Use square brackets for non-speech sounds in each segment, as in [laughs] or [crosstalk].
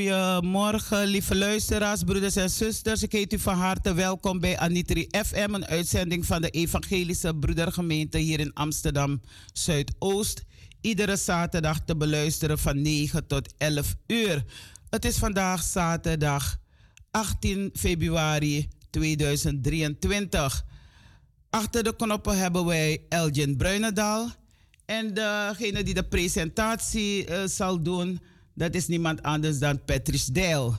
Goedemorgen, lieve luisteraars, broeders en zusters. Ik heet u van harte welkom bij Anitri FM, een uitzending van de Evangelische Broedergemeente hier in Amsterdam Zuidoost. Iedere zaterdag te beluisteren van 9 tot 11 uur. Het is vandaag zaterdag 18 februari 2023. Achter de knoppen hebben wij Elgin Bruinendaal. En degene die de presentatie eh, zal doen dat is niemand anders dan Patrice Deil.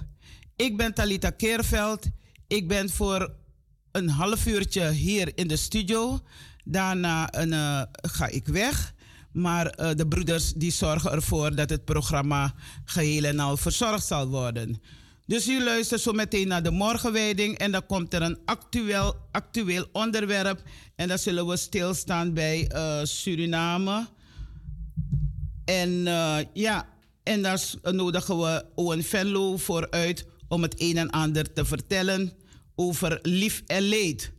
Ik ben Talita Keerveld. Ik ben voor een half uurtje hier in de studio. Daarna een, eh, ga ik weg. Maar eh, de broeders die zorgen ervoor dat het programma geheel en al verzorgd zal worden. Dus u luistert zo meteen naar de morgenwijding en dan komt er een actueel, actueel onderwerp. En dan zullen we stilstaan bij eh, Suriname. En ja, en daar nodigen we Owen Venlo voor uit om het een en ander te vertellen over lief en leed.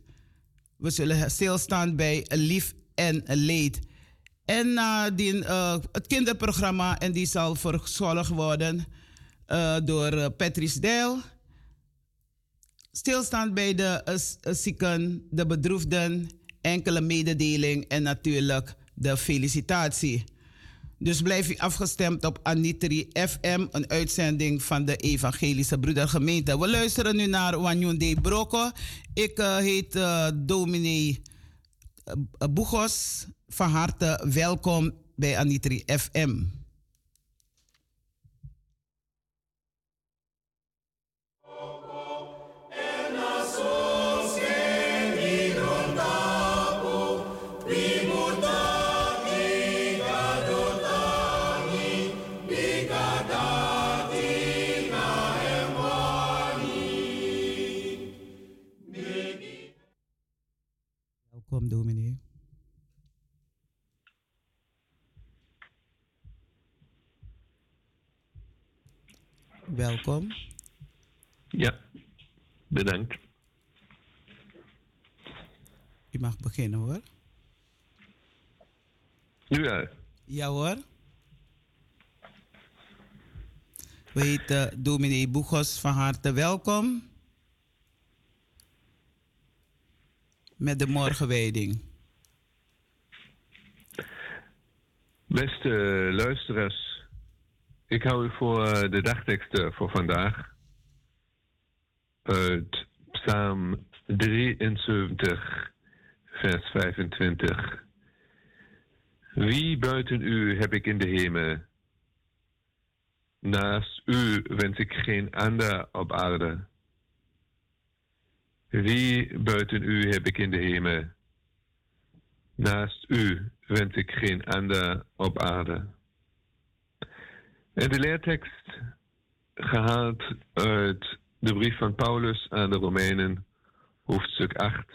We zullen stilstaan bij lief en leed. En eh, nadien uh, eh, het kinderprogramma, en die zal verzorgd worden uh, door Patrice Deil. Stilstaan bij de zieken, de bedroefden, enkele mededeling en natuurlijk de felicitatie. Dus blijf u afgestemd op Anitri FM, een uitzending van de Evangelische Broedergemeente. We luisteren nu naar Wanyunde Broko. Ik uh, heet uh, dominee Boegos. Van harte welkom bij Anitri FM. Welkom. Ja, bedankt. U mag beginnen hoor. Nu ja. Ja hoor. We heten dominee Boegos van harte welkom. met de morgenwijding? Beste luisteraars, ik hou u voor eh, de dagteksten voor vandaag. Uit Psalm 73, vers 25. Wie buiten u heb ik in de hemel? Naast u wens ik geen ander op aarde. Wie buiten u heb ik in de hemel? Naast u wens ik geen ander op aarde. En de leertekst gehaald uit de brief van Paulus aan de Romeinen, hoofdstuk 8,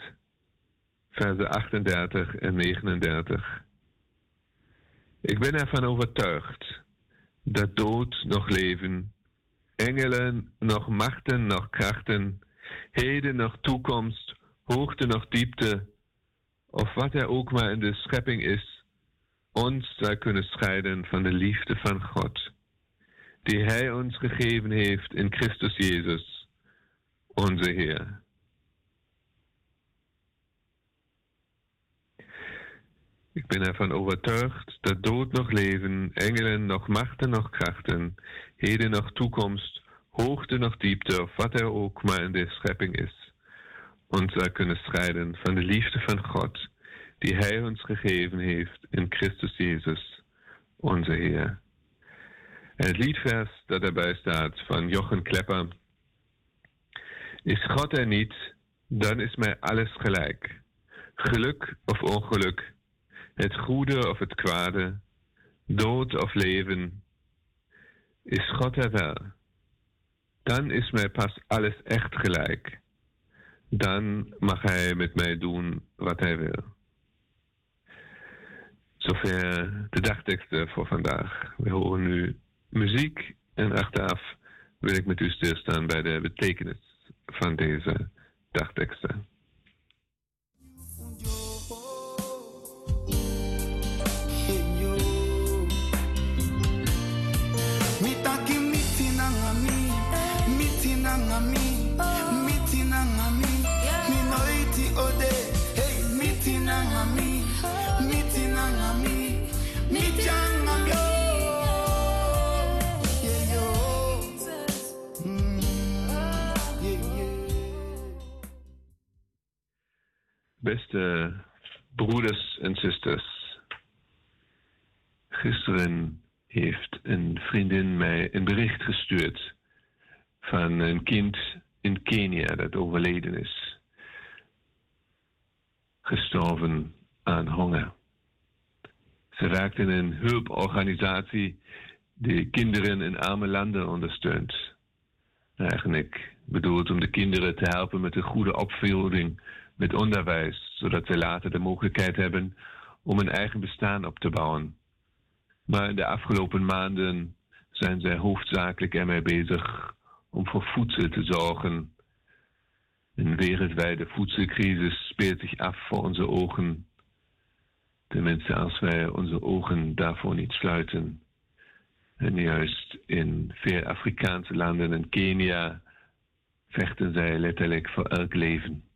versen 38 en 39. Ik ben ervan overtuigd dat dood nog leven, engelen nog machten nog krachten, heden nog toekomst, hoogte nog diepte, of wat er ook maar in de schepping is, ons zou kunnen scheiden van de liefde van God, die Hij ons gegeven heeft in Christus Jezus, onze Heer. Ik ben ervan overtuigd dat dood nog leven, engelen nog machten nog krachten, heden nog toekomst, hoogte nog diepte, of wat er ook maar in de schepping is, ons zou kunnen scheiden van de liefde van God, die Hij ons gegeven heeft in Christus Jezus, onze Heer. En het liedvers dat erbij staat van Jochen Klepper, is God er niet, dan is mij alles gelijk. Geluk of ongeluk, het goede of het kwade, dood of leven, is God er wel dan is mij pas alles echt gelijk. Dan mag hij met mij doen wat hij wil. Zover de dagteksten voor vandaag. We horen nu muziek en achteraf wil ik met u stilstaan bij de betekenis van deze dagteksten. Beste broeders en zusters, gisteren heeft een vriendin mij een bericht gestuurd van een kind in Kenia dat overleden is. Gestorven aan honger. Ze raakte in een hulporganisatie die kinderen in arme landen ondersteunt. Eigenlijk bedoeld om de kinderen te helpen met een goede opvoeding met onderwijs, zodat ze later de mogelijkheid hebben om een eigen bestaan op te bouwen. Maar in de afgelopen maanden zijn zij hoofdzakelijk ermee bezig om voor voedsel te zorgen. Een wereldwijde voedselcrisis speelt zich af voor onze ogen. Tenminste, als wij onze ogen daarvoor niet sluiten. En juist in veel Afrikaanse landen en Kenia vechten zij letterlijk voor elk leven.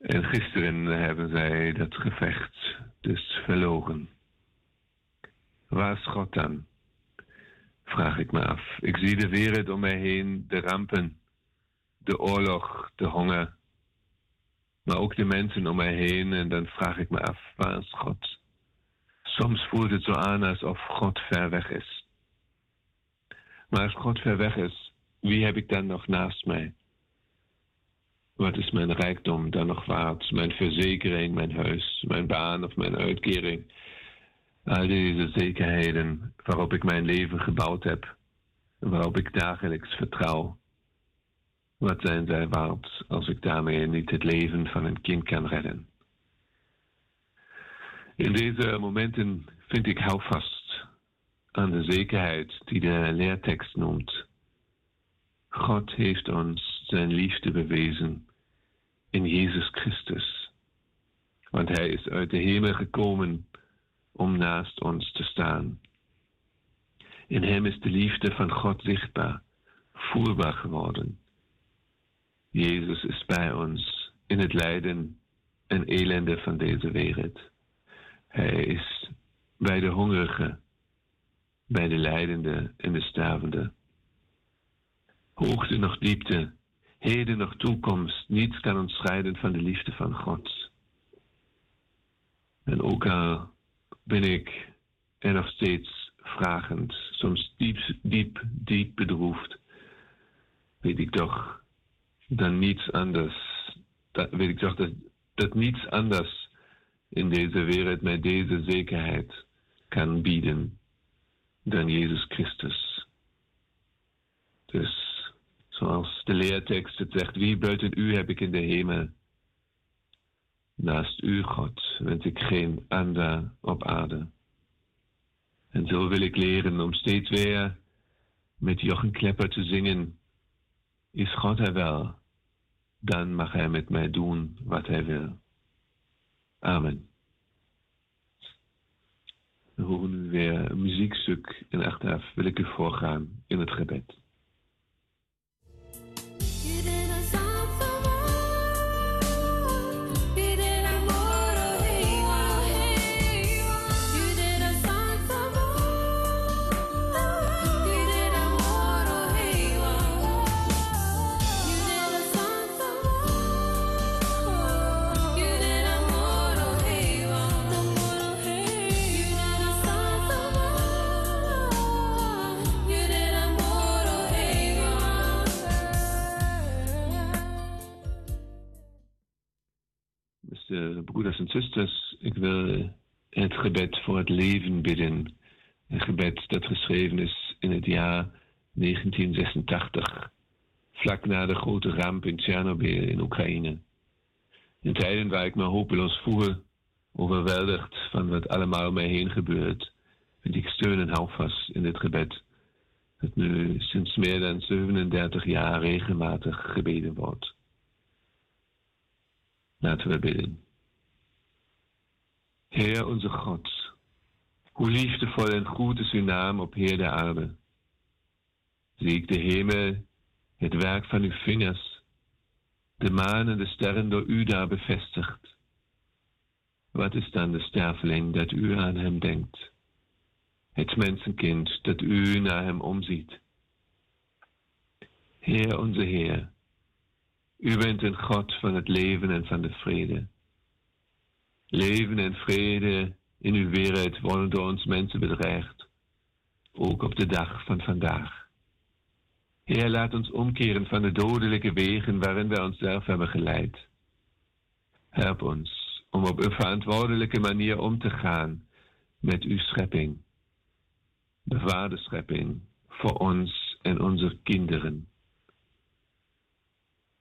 En gisteren hebben zij dat gevecht dus verloren. Waar is God dan? Vraag ik me af. Ik zie de wereld om mij heen, de rampen, de oorlog, de honger, maar ook de mensen om mij heen. En dan vraag ik me af, waar is God? Soms voelt het zo aan alsof God ver weg is. Maar als God ver weg is, wie heb ik dan nog naast mij? Wat is mijn rijkdom dan nog waard? Mijn verzekering, mijn huis, mijn baan of mijn uitkering? Al deze zekerheden waarop ik mijn leven gebouwd heb, waarop ik dagelijks vertrouw. Wat zijn zij waard als ik daarmee niet het leven van een kind kan redden? In deze momenten vind ik houvast aan de zekerheid die de leertekst noemt. God heeft ons zijn liefde bewezen in Jezus Christus. Want Hij is uit de hemel gekomen om naast ons te staan. In Hem is de liefde van God zichtbaar, voelbaar geworden. Jezus is bij ons in het lijden en elende van deze wereld. Hij is bij de hongerigen, bij de lijdende en de stervende. Hoogte nog diepte, heden nog toekomst, niets kan ons scheiden van de liefde van God. En ook al ben ik er nog steeds vragend, soms diep, diep, diep bedroefd, weet ik toch dat niets anders, dat, weet ik toch dat, dat niets anders in deze wereld mij deze zekerheid kan bieden dan Jezus Christus. Dus zoals de leertekst het zegt, wie buiten u heb ik in de hemel? Naast u, God, wens ik geen ander op aarde. En zo wil ik leren om steeds weer met Jochen Klepper te zingen. Is God er wel, dan mag hij met mij doen wat hij wil. Amen. We horen nu weer een muziekstuk en achteraf wil ik u voorgaan in het gebed. Zusters, ik wil het gebed voor het leven bidden. Een gebed dat geschreven is in het jaar 1986, vlak na de grote ramp in Tsjernobyl in Oekraïne. In tijden waar ik me hopeloos voel, overweldigd van wat allemaal om mij heen gebeurt, vind ik steun en houvast in dit gebed, dat nu sinds meer dan 37 jaar regelmatig gebeden wordt. Laten we bidden. Heer onze God, hoe liefdevol en goed is uw naam op Heer de aarde. Zie ik de hemel, het werk van uw vingers, de maan en de sterren door u daar bevestigd. Wat is dan de sterveling dat u aan hem denkt? Het mensenkind dat u naar hem omziet. Heer onze Heer, u bent een God van het leven en van de vrede. Leven en vrede in uw wereld worden door ons mensen bedreigd, ook op de dag van vandaag. Heer, laat ons omkeren van de dodelijke wegen waarin wij onszelf hebben geleid. Help ons om op een verantwoordelijke manier om te gaan met uw schepping. Bewaar de schepping voor ons en onze kinderen.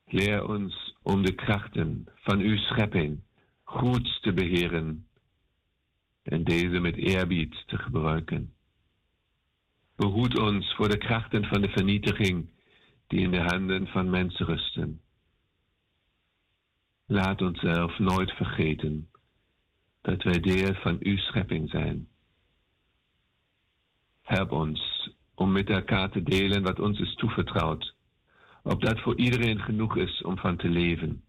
Leer ons om de krachten van uw schepping goed te beheren en deze met eerbied te gebruiken. Behoed ons voor de krachten van de vernietiging die in de handen van mensen rusten. Laat ons zelf nooit vergeten dat wij deel van uw schepping zijn. Help ons om met elkaar te delen wat ons is toevertrouwd, opdat voor iedereen genoeg is om van te leven.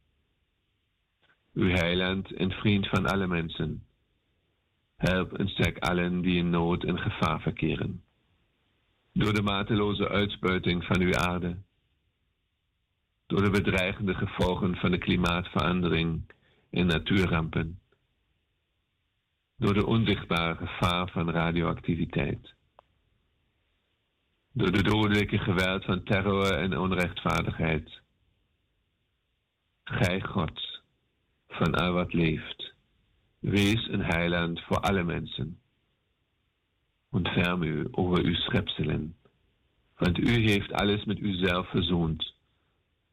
Uw heiland en vriend van alle mensen, help en sterk allen die in nood en gevaar verkeren. Door de mateloze uitspuiting van uw aarde, door de bedreigende gevolgen van de klimaatverandering en natuurrampen, door de onzichtbare gevaar van radioactiviteit, door de dodelijke geweld van terror en onrechtvaardigheid. Gij God, van al wat leeft, wees een heiland voor alle mensen. Ontferm u over uw schepselen, want u heeft alles met uzelf verzoend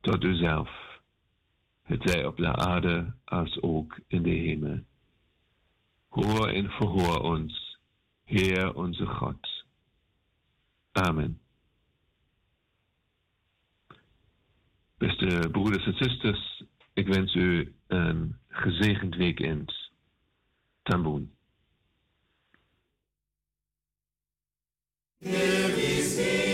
tot uzelf, het zij op de aarde als ook in de hemel. Hoor en verhoor ons, Heer onze God. Amen. Beste broeders en zusters, ik wens u een gezegend weekend. Tamboen. Us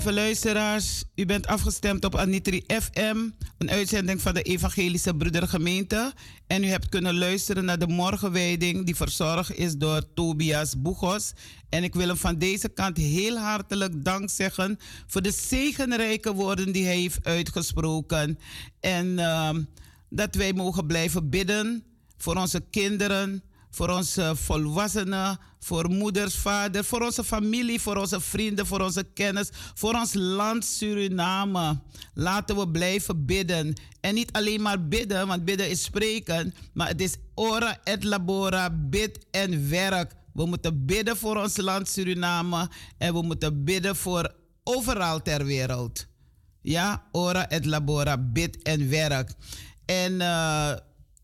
Lieve luisteraars, u bent afgestemd op Anitri FM, een uitzending van de Evangelische Broedergemeente. En u hebt kunnen luisteren naar de morgenwijding die verzorgd is door Tobias Boegos. En ik wil hem van deze kant heel hartelijk dank zeggen voor de zegenrijke woorden die hij heeft uitgesproken. En uh, dat wij mogen blijven bidden voor onze kinderen, voor onze volwassenen, voor moeders, vaders, voor onze familie, voor onze vrienden, voor onze kennis, voor ons land Suriname. Laten we blijven bidden. En niet alleen maar bidden, want bidden is spreken, maar het is ora et labora, bid en werk. We moeten bidden voor ons land Suriname en we moeten bidden voor overal ter wereld. Ja, ora et labora, bid en werk. En uh,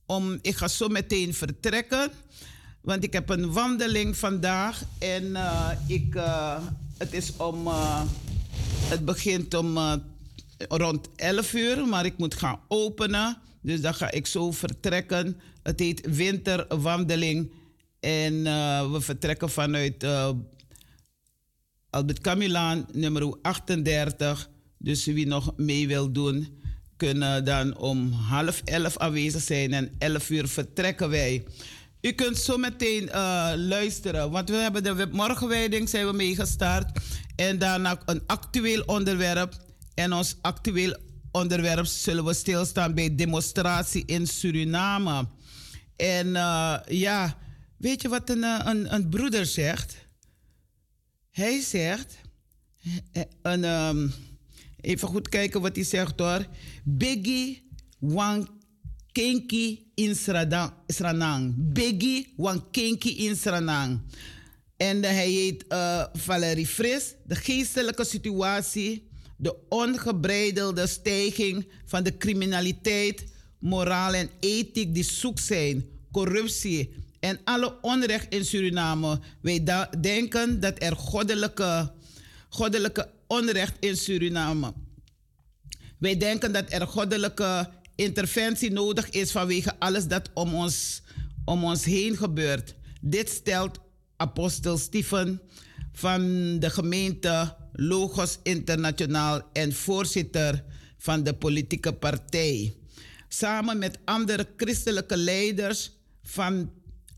om, ik ga zo meteen vertrekken. Want ik heb een wandeling vandaag en uh, ik, uh, het is om. Uh, het begint om rond 11 uur, maar ik moet gaan openen. Dus dan ga ik zo vertrekken. Het heet Winterwandeling. En we vertrekken vanuit Albert Camilaan, nummer 38. Dus wie nog mee wil doen, kunnen dan om half elf aanwezig zijn en 11 uur vertrekken wij. U kunt zo meteen uh, luisteren, want we hebben de morgenwijding zijn we mee gestart. En daarna een actueel onderwerp. En ons actueel onderwerp zullen we stilstaan bij demonstratie in Suriname. En uh, ja, weet je wat een, een, een, broeder zegt? Hij zegt, een, um, even goed kijken wat hij zegt hoor. Biggie Wang kenki in Sranang. Biggie wan kenki in Sranang. En hij heet uh, Valerie Fris. De geestelijke situatie, de ongebreidelde stijging van de criminaliteit, moraal en ethiek die zoek zijn, corruptie en alle onrecht in Suriname. Wij denken dat er goddelijke, goddelijke onrecht in Suriname. Wij denken dat er goddelijke interventie nodig is vanwege alles dat om ons, om ons heen gebeurt. Dit stelt apostel Stephen van de gemeente Logos Internationaal en voorzitter van de politieke partij. Samen met andere christelijke leiders van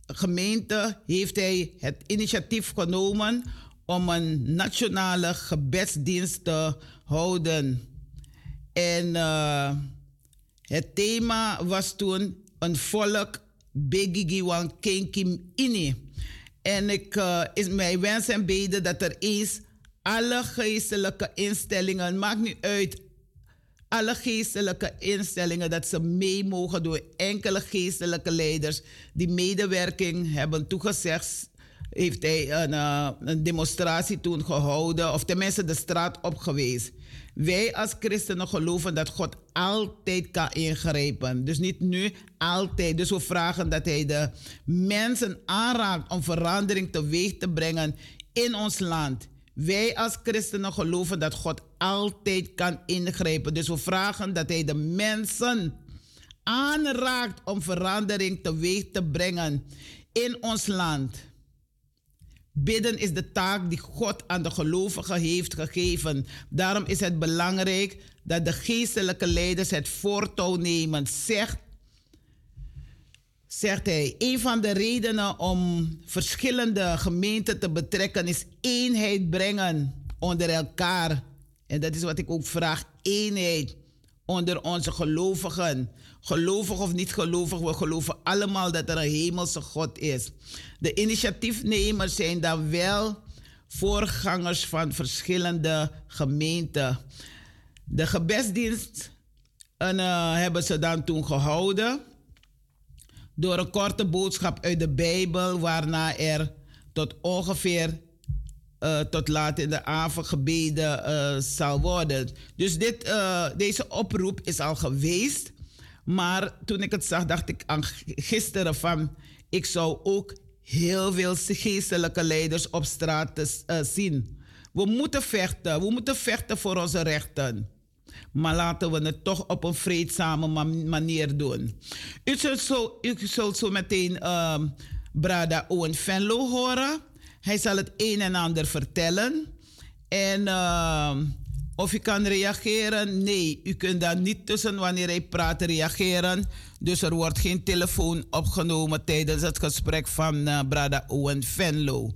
gemeente heeft hij het initiatief genomen om een nationale gebedsdienst te houden. En uh, het thema was toen een volk Begigiwan Kenkim Ini. En ik uh, is mijn wens en beden dat er eens alle geestelijke instellingen, maakt niet uit, alle geestelijke instellingen, dat ze mee mogen door enkele geestelijke leiders die medewerking hebben toegezegd. Heeft hij een, uh, een demonstratie toen gehouden, of tenminste de straat opgewezen. Wij als christenen geloven dat God altijd kan ingrijpen. Dus niet nu, altijd. Dus we vragen dat Hij de mensen aanraakt om verandering teweeg te brengen in ons land. Wij als christenen geloven dat God altijd kan ingrijpen. Dus we vragen dat Hij de mensen aanraakt om verandering teweeg te brengen in ons land. Bidden is de taak die God aan de gelovigen heeft gegeven. Daarom is het belangrijk dat de geestelijke leiders het voortouw nemen. Zegt, zegt hij, een van de redenen om verschillende gemeenten te betrekken is eenheid brengen onder elkaar. En dat is wat ik ook vraag, eenheid onder onze gelovigen. Gelovig of niet gelovig, we geloven allemaal dat er een hemelse God is. De initiatiefnemers zijn dan wel voorgangers van verschillende gemeenten. De gebedsdienst en, uh, hebben ze dan toen gehouden door een korte boodschap uit de Bijbel, waarna er tot ongeveer uh, tot laat in de avond gebeden uh, zal worden. Dus dit, deze oproep is al geweest. Maar toen ik het zag, dacht ik aan gisteren van... ik zou ook heel veel geestelijke leiders op straat te, zien. We moeten vechten. We moeten vechten voor onze rechten. Maar laten we het toch op een vreedzame manier doen. U zult zo, u zult zo meteen uh, Brada Owen Venlo horen. Hij zal het een en ander vertellen. En uh, of u kan reageren? Nee, u kunt daar niet tussen wanneer hij praat reageren. Dus er wordt geen telefoon opgenomen tijdens het gesprek van uh, Brada Owen Venlo.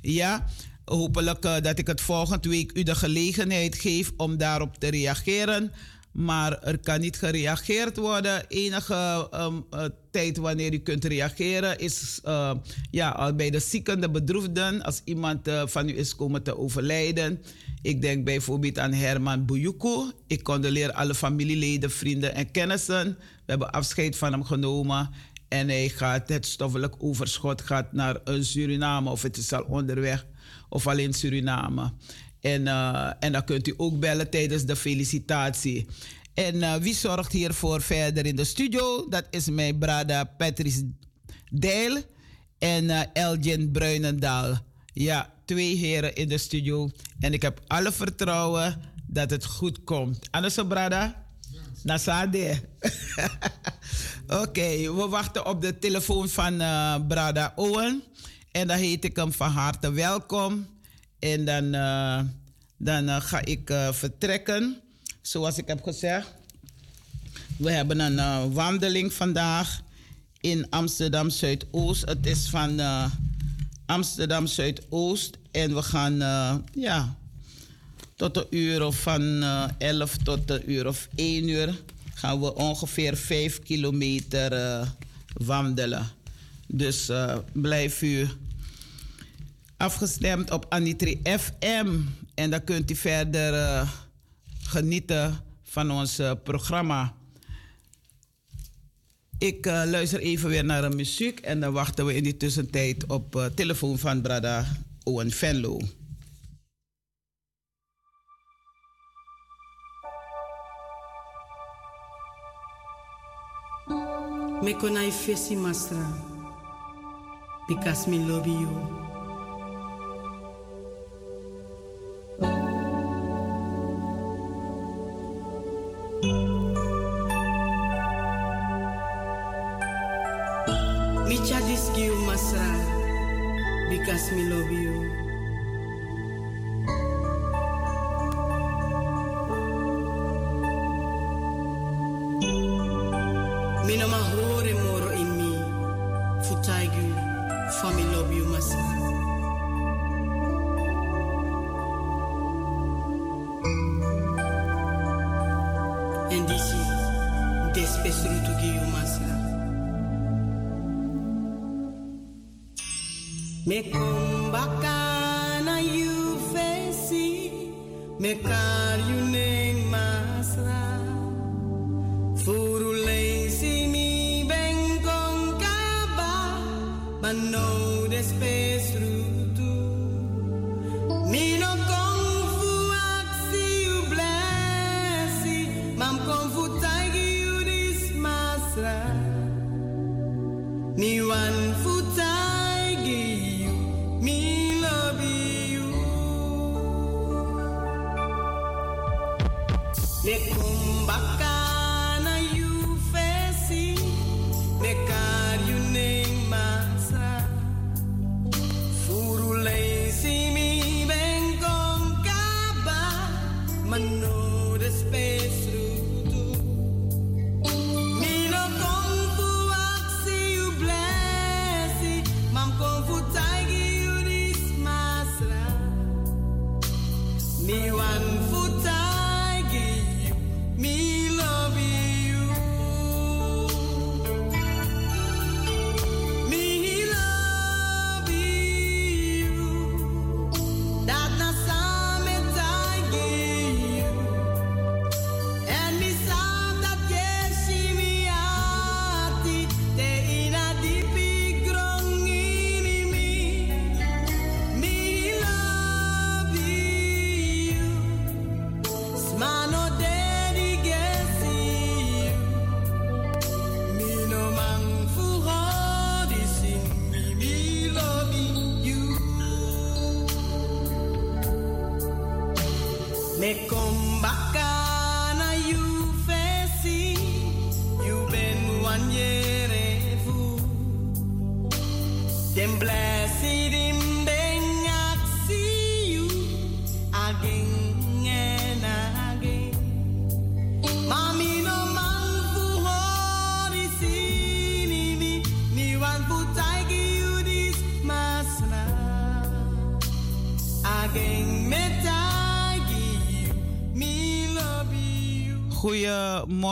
Ja, hopelijk uh, dat ik het volgende week u de gelegenheid geef om daarop te reageren. Maar er kan niet gereageerd worden. Enige um, uh, tijd wanneer u kunt reageren is uh, ja, bij de zieken, de bedroefden. Als iemand uh, van u is komen te overlijden. Ik denk bijvoorbeeld aan Herman Bouyuku. Ik condoleer alle familieleden, vrienden en kennissen. We hebben afscheid van hem genomen. En hij gaat, het stoffelijk overschot gaat naar Suriname. Of het is al onderweg. Of alleen Suriname. En, uh, en dan kunt u ook bellen tijdens de felicitatie. En uh, wie zorgt hiervoor verder in de studio? Dat is mijn brada Patrice Deil en uh, Elgin Bruinendaal. Ja, twee heren in de studio. En ik heb alle vertrouwen dat het goed komt. Anders, brada? Nasade. [laughs] Oké, we wachten op de telefoon van uh, Brada Owen. En dan heet ik hem van harte welkom. En dan, uh, dan uh, ga ik uh, vertrekken. Zoals ik heb gezegd. We hebben een wandeling vandaag in Amsterdam Zuidoost. Het is van Amsterdam Zuidoost. En we gaan ja, tot een uur van 11 tot een uur of 1 uur. Gaan we ongeveer 5 kilometer wandelen. Dus blijf u afgestemd op Anitri FM. En dan kunt u verder uh, genieten van ons uh, programma. Ik uh, luister even weer naar de muziek en dan wachten we in die tussentijd op telefoon van Brada Owen Venlo. Me konai fesi masra because me love you. Because me love you. Me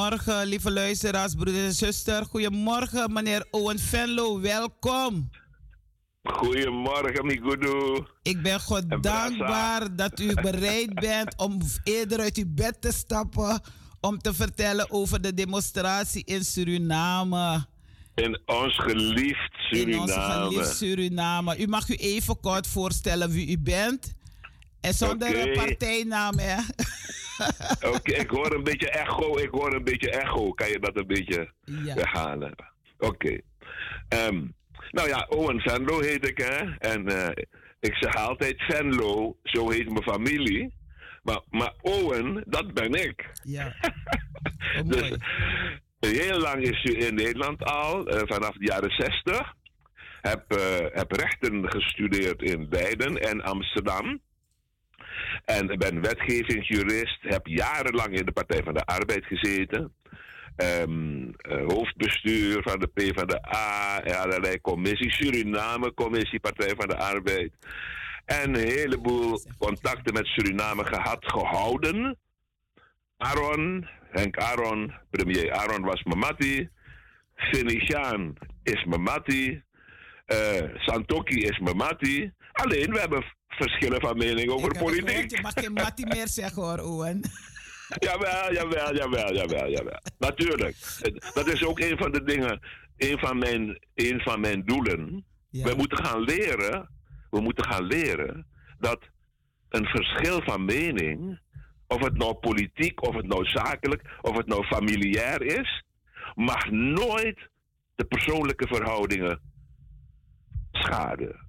Goedemorgen, lieve luisteraars, broeders en zusters. Goedemorgen, meneer Owen Venlo. Welkom. Goedemorgen, Migudu. Ik ben God dankbaar dat u bereid [laughs] bent om eerder uit uw bed te stappen om te vertellen over de demonstratie in Suriname. In ons geliefd Suriname. In ons geliefd Suriname. U mag u even kort voorstellen wie u bent. En zonder okay. partijnaam, hè? [laughs] [laughs] Oké, ik hoor een beetje echo. Ik hoor een beetje echo. Kan je dat een beetje ja. weghalen? Oké. Ehm, nou ja, Owen Venlo heet ik, hè. En uh, ik zeg altijd Venlo, zo heet mijn familie. Maar, maar Owen, dat ben ik. Ja. [laughs] Oh, dus heel lang is u in Nederland al, uh, vanaf de jaren 60. Heb, uh, heb rechten gestudeerd in Leiden en Amsterdam. En ben wetgevingsjurist, heb jarenlang in de Partij van de Arbeid gezeten. Um, hoofdbestuur van de PvdA, allerlei commissies, Suriname-commissie, Partij van de Arbeid. En een heleboel contacten met Suriname gehad, gehouden. Aaron, Henk Aaron, premier Aaron was Mamati. Venetiaan is Mamati. Uh, Santoki is Mamati. Alleen, we hebben verschillen van mening over Ik politiek. je mag geen Mati meer zeggen hoor, Owen. [laughs] jawel, jawel, jawel, jawel, jawel. Natuurlijk. Dat is ook een van de dingen, een van mijn, een van mijn doelen. We moeten gaan leren, we moeten gaan leren dat een verschil van mening, of het nou politiek, of het nou zakelijk, of het nou familiair is, mag nooit de persoonlijke verhoudingen schaden.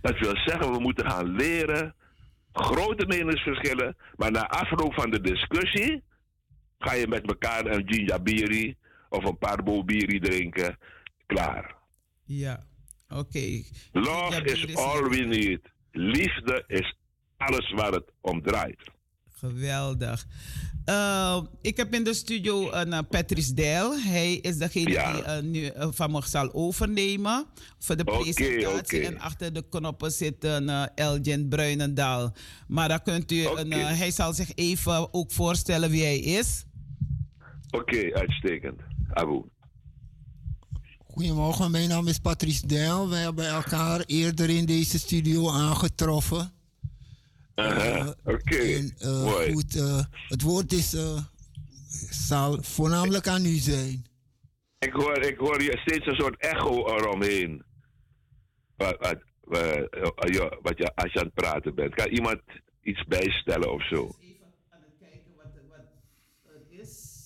Dat wil zeggen, we moeten gaan leren. Grote meningsverschillen. Maar na afloop van de discussie. ga je met elkaar een ginjabiri of een parbo biri drinken. Klaar. Ja, oké. Love is all we need. Liefde is alles waar het om draait. Geweldig. Uh, ik heb in de studio een uh, Patrice Dijl. Hij is degene ja. die uh, nu van me zal overnemen voor de presentatie. Okay. En achter de knoppen zit een Elgin Bruinendaal. Maar dan kunt u, okay. een, hij zal zich even ook voorstellen wie hij is. Oké, uitstekend. Abu. Goedemorgen, mijn naam is Patrice Dijl. Wij hebben elkaar eerder in deze studio aangetroffen. Uh, Oké, okay. uh, Goed, uh, het woord is, zal voornamelijk aan u zijn. Ik hoor, ik hoor hier steeds een soort echo eromheen. Wat, wat, wat, wat je, als je aan het praten bent. Kan iemand iets bijstellen of zo? Even aan het kijken wat, wat het is.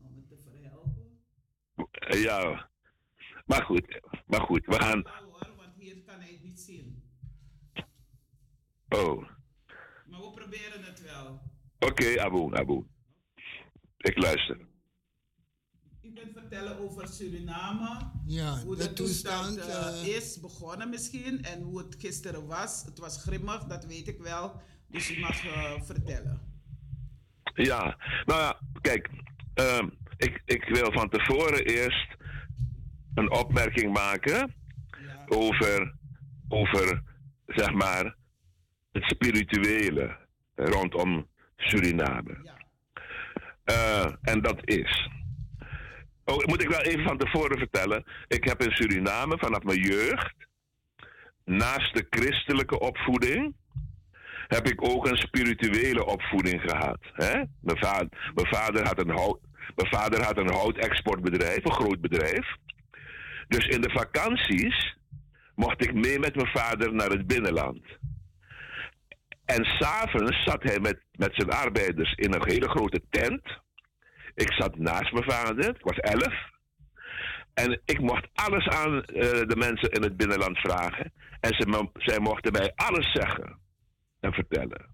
Om het te verhelpen. Ja, maar goed, maar goed, we gaan. Want hier kan hij niet zien. Oh. Maar we proberen het wel. Oké, okay, Abu, Abu. Ik luister. U kunt vertellen over Suriname. Ja, hoe de, toestand, toestand uh, is begonnen misschien. En hoe het gisteren was. Het was grimmig, dat weet ik wel. Dus u mag uh, vertellen. Ja, nou ja, kijk. Uh, ik, ik wil van tevoren eerst een opmerking maken ja. over, over, zeg maar, het spirituele rondom Suriname. Uh, en dat is. Oh, moet ik wel even van tevoren vertellen. Ik heb in Suriname vanaf mijn jeugd, naast de christelijke opvoeding, heb ik ook een spirituele opvoeding gehad. Hè? Mijn, vader, mijn, vader had een hout, mijn vader had een houtexportbedrijf, een groot bedrijf. Dus in de vakanties mocht ik mee met mijn vader naar het binnenland. En s'avonds zat hij met, met zijn arbeiders in een hele grote tent. Ik zat naast mijn vader, ik was elf. En ik mocht alles aan uh, de mensen in het binnenland vragen. En ze, zij mochten mij alles zeggen en vertellen.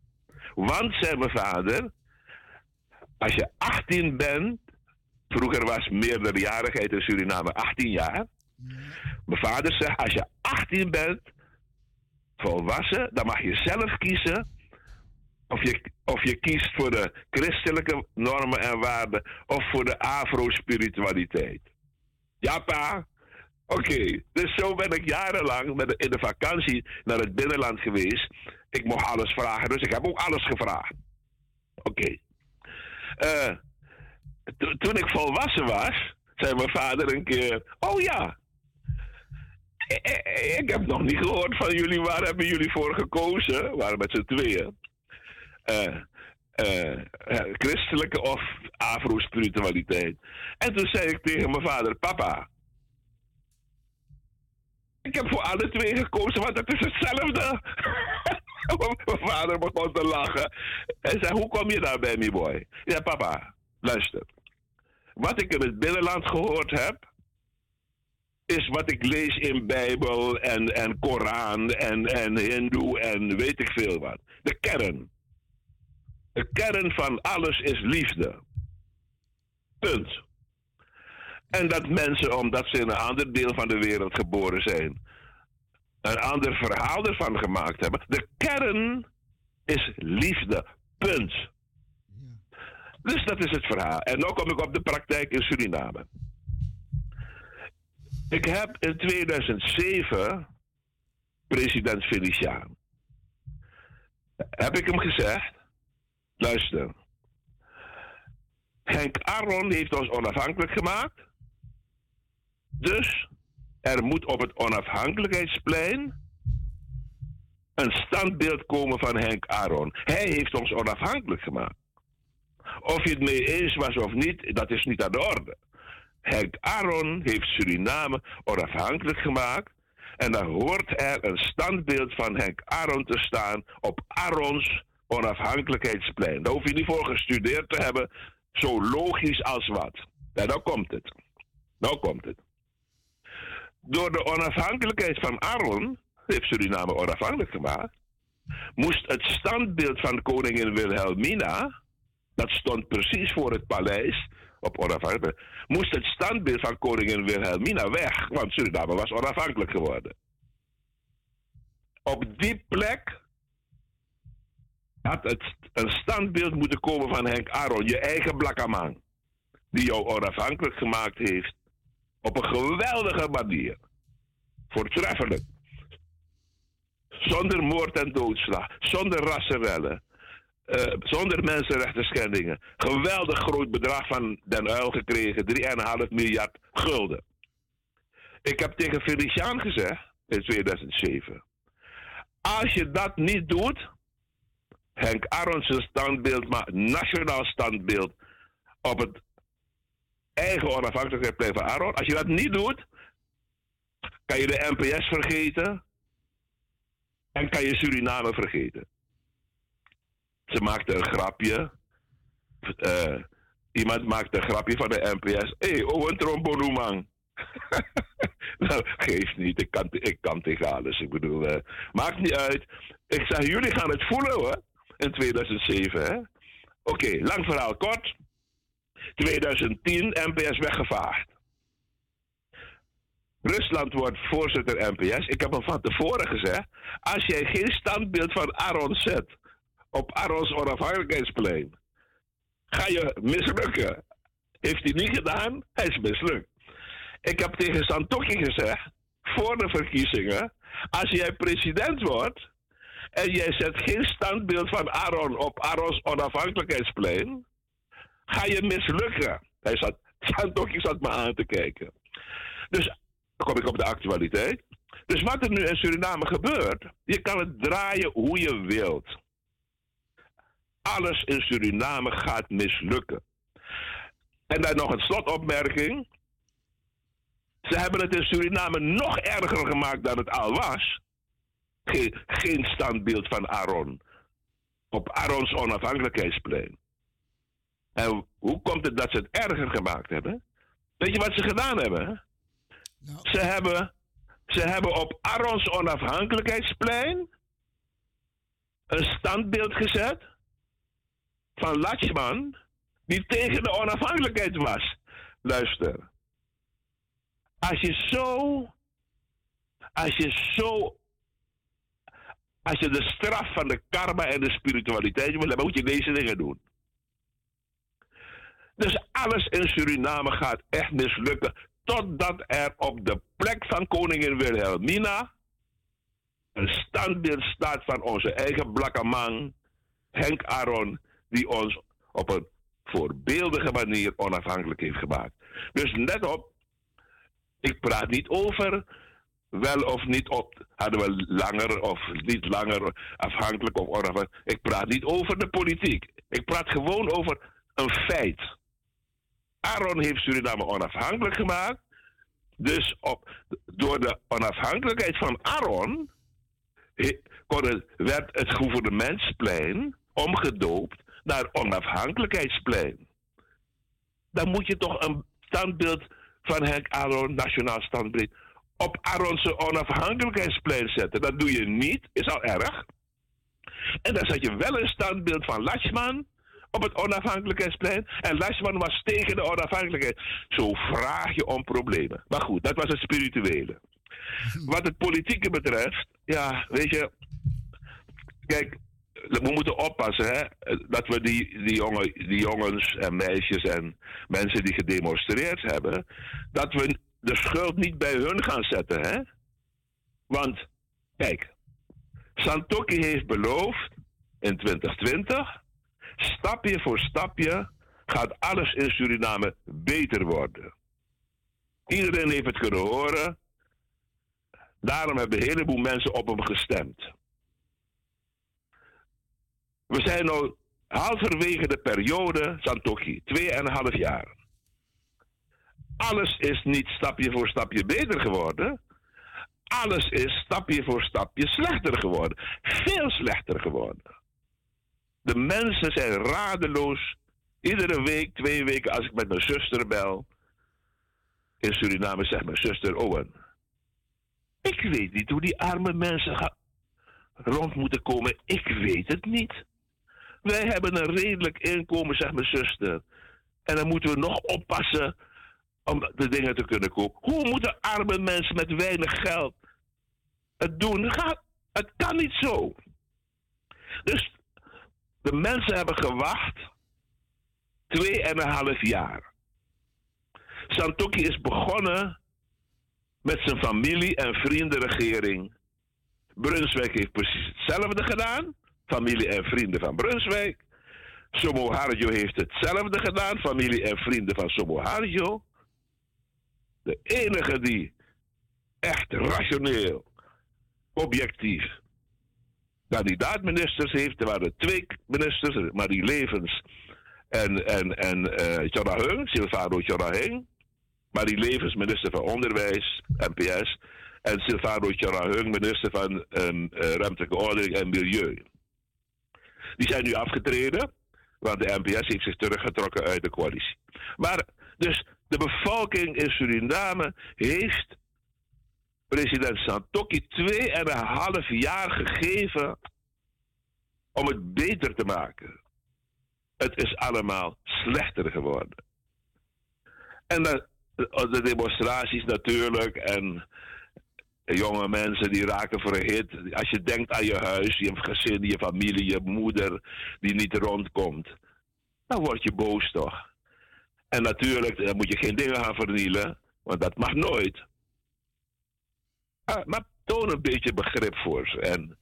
Want, zei mijn vader, als je 18 bent, vroeger was meerderjarigheid in Suriname 18 jaar. Mijn vader zegt, als je 18 bent, volwassen, dan mag je zelf kiezen of je, of je kiest voor de christelijke normen en waarden of voor de afro-spiritualiteit. Ja, pa? Oké, dus zo ben ik jarenlang met in de vakantie naar het binnenland geweest. Ik mocht alles vragen, dus ik heb ook alles gevraagd. Oké. Uh, toen ik volwassen was, zei mijn vader een keer: Oh ja, ik heb nog niet gehoord van jullie, waar hebben jullie voor gekozen? We waren met z'n tweeën. Uh, uh, christelijke of afro-spiritualiteit. En toen zei ik tegen mijn vader: Papa, ik heb voor alle twee gekozen, want het is hetzelfde. [laughs] mijn vader begon te lachen. En zei: Hoe kom je daar bij me, boy? Ja, papa, luister. Wat ik in het binnenland gehoord heb, is wat ik lees in Bijbel en, en Koran en, en Hindoe en weet ik veel wat. De kern. De kern van alles is liefde. Punt. En dat mensen, omdat ze in een ander deel van de wereld geboren zijn, een ander verhaal ervan gemaakt hebben. De kern is liefde. Punt. Dus dat is het verhaal. En nu kom ik op de praktijk in Suriname. Ik heb in 2007 president Feliciaan. Heb ik hem gezegd: luister. Henk Aron heeft ons onafhankelijk gemaakt. Dus er moet op het onafhankelijkheidsplein een standbeeld komen van Henk Aron. Hij heeft ons onafhankelijk gemaakt. Of je het mee eens was of niet, dat is niet aan de orde. Henk Aron heeft Suriname onafhankelijk gemaakt. En dan hoort er een standbeeld van Henk Aron te staan op Arons onafhankelijkheidsplein. Daar hoef je niet voor gestudeerd te hebben. Zo logisch als wat. Ja, nou komt het. Nou komt het. Door de onafhankelijkheid van Aron heeft Suriname onafhankelijk gemaakt. Moest het standbeeld van koningin Wilhelmina, dat stond precies voor het paleis, op onafhankelijk, moest het standbeeld van koningin Wilhelmina weg, want Suriname was onafhankelijk geworden. Op die plek had het een standbeeld moeten komen van Henk Aron, je eigen blakkaman, die jou onafhankelijk gemaakt heeft op een geweldige manier. Voortreffelijk. Zonder moord en doodslag, zonder rassenrellen, uh, zonder mensenrechten schendingen. Geweldig groot bedrag van Den Uil gekregen, 3,5 miljard gulden. Ik heb tegen Feliciaan gezegd in 2007: Als je dat niet doet, Henk Arons standbeeld, maar nationaal standbeeld op het eigen onafhankelijkheidsplein van Aron. Als je dat niet doet, kan je de NPS vergeten en kan je Suriname vergeten. Ze maakte een grapje. Uh, iemand maakte een grapje van de NPS. Hé, hey, oh, een trombonoeman. [laughs] nou, geeft niet. Ik kan, ik kan tegen alles. Ik bedoel, uh, maakt niet uit. Ik zeg, jullie gaan het voelen hoor. In 2007, Oké, lang verhaal kort. 2010, NPS weggevaagd. Rusland wordt voorzitter NPS. Ik heb hem van tevoren gezegd. Als jij geen standbeeld van Aron zet op Arons onafhankelijkheidsplein. Ga je mislukken. Heeft hij niet gedaan, hij is mislukt. Ik heb tegen Santokki gezegd, voor de verkiezingen, als jij president wordt en jij zet geen standbeeld van Aron op Arons onafhankelijkheidsplein, ga je mislukken. Hij zat, Santokki zat me aan te kijken. Dus dan kom ik op de actualiteit. Dus wat er nu in Suriname gebeurt, je kan het draaien hoe je wilt alles in Suriname gaat mislukken. En dan nog een slotopmerking. Ze hebben het in Suriname nog erger gemaakt dan het al was. Geen, geen standbeeld van Aaron. Op Aarons onafhankelijkheidsplein. En hoe komt het dat ze het erger gemaakt hebben? Weet je wat ze gedaan hebben? Nou. Ze, hebben ze hebben op Aarons onafhankelijkheidsplein een standbeeld gezet van Lachman, die tegen de onafhankelijkheid was. Luister. Als je zo, als je zo, als je de straf van de karma en de spiritualiteit wil hebben, moet je deze dingen doen. Dus alles in Suriname gaat echt mislukken. Totdat er op de plek van koningin Wilhelmina een standbeeld staat van onze eigen blakkeman, Henk Aron, die ons op een voorbeeldige manier onafhankelijk heeft gemaakt. Dus let op, ik praat niet over wel of niet op, hadden we langer of niet langer afhankelijk of onafhankelijk. Ik praat niet over de politiek. Ik praat gewoon over een feit. Aaron heeft Suriname onafhankelijk gemaakt. Dus op, door de onafhankelijkheid van Aaron werd het gouvernementsplein omgedoopt naar onafhankelijkheidsplein. Dan moet je toch een standbeeld van Henk Aaron, nationaal standbeeld, op Aaronse onafhankelijkheidsplein zetten. Dat doe je niet, is al erg. En dan zet je wel een standbeeld van Lachman op het onafhankelijkheidsplein. En Lachman was tegen de onafhankelijkheid. Zo vraag je om problemen. Maar goed, dat was het spirituele. Wat het politieke betreft, ja, weet je. Kijk, we moeten oppassen hè, dat we die, die, jongen, die jongens en meisjes en mensen die gedemonstreerd hebben, dat we de schuld niet bij hun gaan zetten. Hè? Want, kijk, Santoki heeft beloofd in 2020, stapje voor stapje gaat alles in Suriname beter worden. Iedereen heeft het kunnen horen. Daarom hebben een heleboel mensen op hem gestemd. We zijn nu halverwege de periode Santoki, tweeënhalf jaar. Alles is niet stapje voor stapje beter geworden. Alles is stapje voor stapje slechter geworden. Veel slechter geworden. De mensen zijn radeloos. Iedere week, twee weken, als ik met mijn zuster bel. In Suriname zegt mijn zuster Owen. Ik weet niet hoe die arme mensen rond moeten komen. Ik weet het niet. Wij hebben een redelijk inkomen, zegt mijn zuster. En dan moeten we nog oppassen om de dingen te kunnen kopen. Hoe moeten arme mensen met weinig geld het doen? Het kan niet zo. Dus de mensen hebben gewacht twee en een half jaar. Santoki is begonnen met zijn familie en vriendenregering. Brunswijk heeft precies hetzelfde gedaan. Familie en vrienden van Brunswijk. Somo Harjo heeft hetzelfde gedaan. Familie en vrienden van Somo Harjo. De enige die echt rationeel, objectief kandidaat-ministers heeft, waren twee ministers, Marie Levens en, en, en uh, Silvano. Marie Levens, minister van Onderwijs, NPS. En Silvano Hung, minister van um, uh, Ruimtelijke Ordening en Milieu. Die zijn nu afgetreden, want de NPS heeft zich teruggetrokken uit de coalitie. Maar dus de bevolking in Suriname heeft president een half jaar gegeven om het beter te maken. Het is allemaal slechter geworden. En de demonstraties natuurlijk en jonge mensen die raken verhit. Als je denkt aan je huis, je gezin, je familie, je moeder die niet rondkomt, dan word je boos toch. En natuurlijk dan moet je geen dingen gaan vernielen, want dat mag nooit. Ah, maar toon een beetje begrip voor ze. En,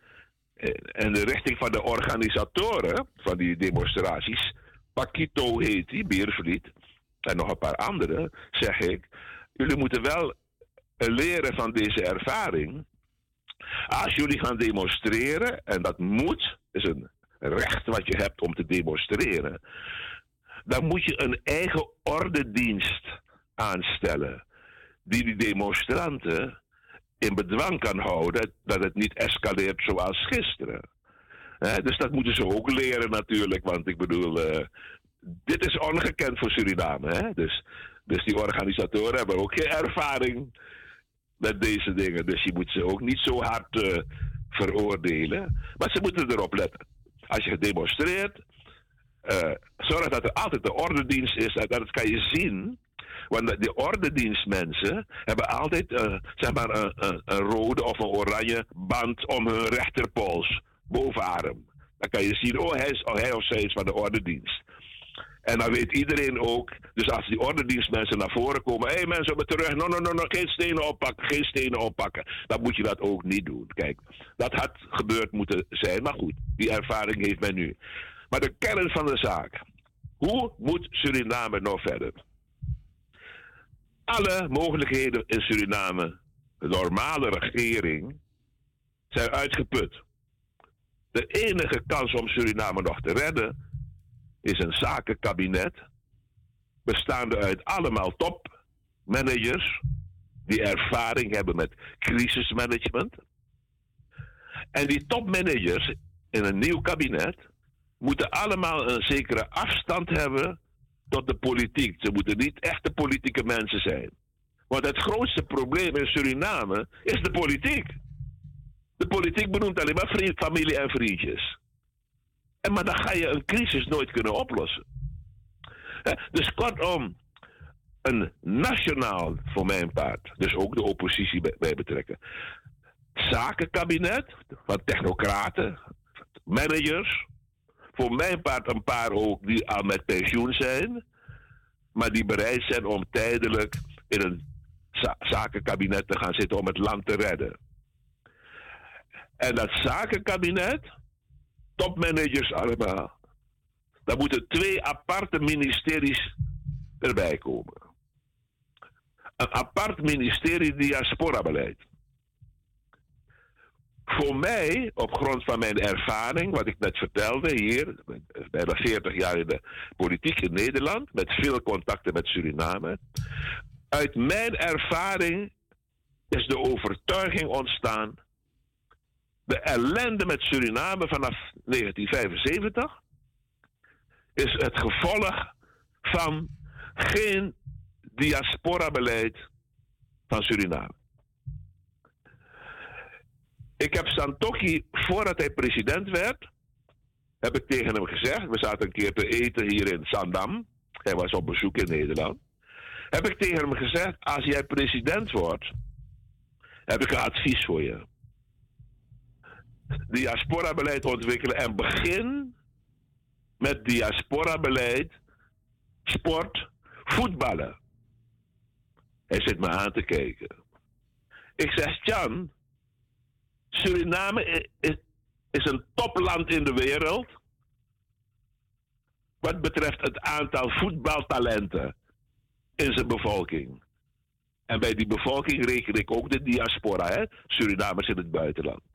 en de richting van de organisatoren van die demonstraties, Pakito heet die, Beervliet, en nog een paar anderen, zeg ik, jullie moeten wel leren van deze ervaring. Als jullie gaan demonstreren, en dat moet, is een recht wat je hebt om te demonstreren, dan moet je een eigen ordendienst aanstellen. Die die demonstranten in bedwang kan houden dat het niet escaleert zoals gisteren. dus dat moeten ze ook leren natuurlijk, want ik bedoel, uh, dit is ongekend voor Suriname. Hè? Dus, dus die organisatoren hebben ook geen ervaring met deze dingen. Dus je moet ze ook niet zo hard uh, veroordelen. Maar ze moeten erop letten. Als je demonstreert, uh, zorg dat er altijd de ordendienst is. Dat kan je zien. Want de ordendienstmensen hebben altijd uh, zeg maar een, een, een, rode of een oranje band om hun rechterpols, bovenarm. Dan kan je zien, oh hij, is, oh, hij of zij is van de ordendienst. En dan weet iedereen ook, dus als die ordendienstmensen naar voren komen, hé hey mensen, we terug, no, no, no, geen stenen oppakken, geen stenen oppakken. Dan moet je dat ook niet doen. Kijk, dat had gebeurd moeten zijn, maar goed, die ervaring heeft men nu. Maar de kern van de zaak, Hoe moet Suriname nog verder? Alle mogelijkheden in Suriname, de normale regering, zijn uitgeput. De enige kans om Suriname nog te redden is een zakenkabinet bestaande uit allemaal topmanagers die ervaring hebben met crisismanagement. En die topmanagers in een nieuw kabinet moeten allemaal een zekere afstand hebben tot de politiek. Ze moeten niet echte politieke mensen zijn. Want het grootste probleem in Suriname is de politiek. De politiek benoemt alleen maar familie en vriendjes. En maar dan ga je een crisis nooit kunnen oplossen. Dus kortom, een nationaal, voor mijn part, dus ook de oppositie bij betrekken, zakenkabinet van technocraten, managers, voor mijn part een paar ook die al met pensioen zijn, maar die bereid zijn om tijdelijk in een zakenkabinet te gaan zitten om het land te redden. En dat zakenkabinet, topmanagers allemaal, daar moeten twee aparte ministeries erbij komen. Een apart ministerie diaspora-beleid. Voor mij, op grond van mijn ervaring, wat ik net vertelde hier, bijna 40 jaar in de politiek in Nederland, met veel contacten met Suriname. Uit mijn ervaring is de overtuiging ontstaan. De ellende met Suriname vanaf 1975 is het gevolg van geen diaspora-beleid van Suriname. Ik heb Santoki, voordat hij president werd, heb ik tegen hem gezegd, we zaten een keer te eten hier in Sandam. Hij was op bezoek in Nederland. Heb ik tegen hem gezegd, als jij president wordt, heb ik een advies voor je. Diaspora-beleid ontwikkelen en begin met diaspora-beleid, sport, voetballen. Hij zit me aan te kijken. Ik zeg, Jan, Suriname is, is een topland in de wereld. Wat betreft het aantal voetbaltalenten in zijn bevolking. En bij die bevolking reken ik ook de diaspora, hè? Surinamers in het buitenland.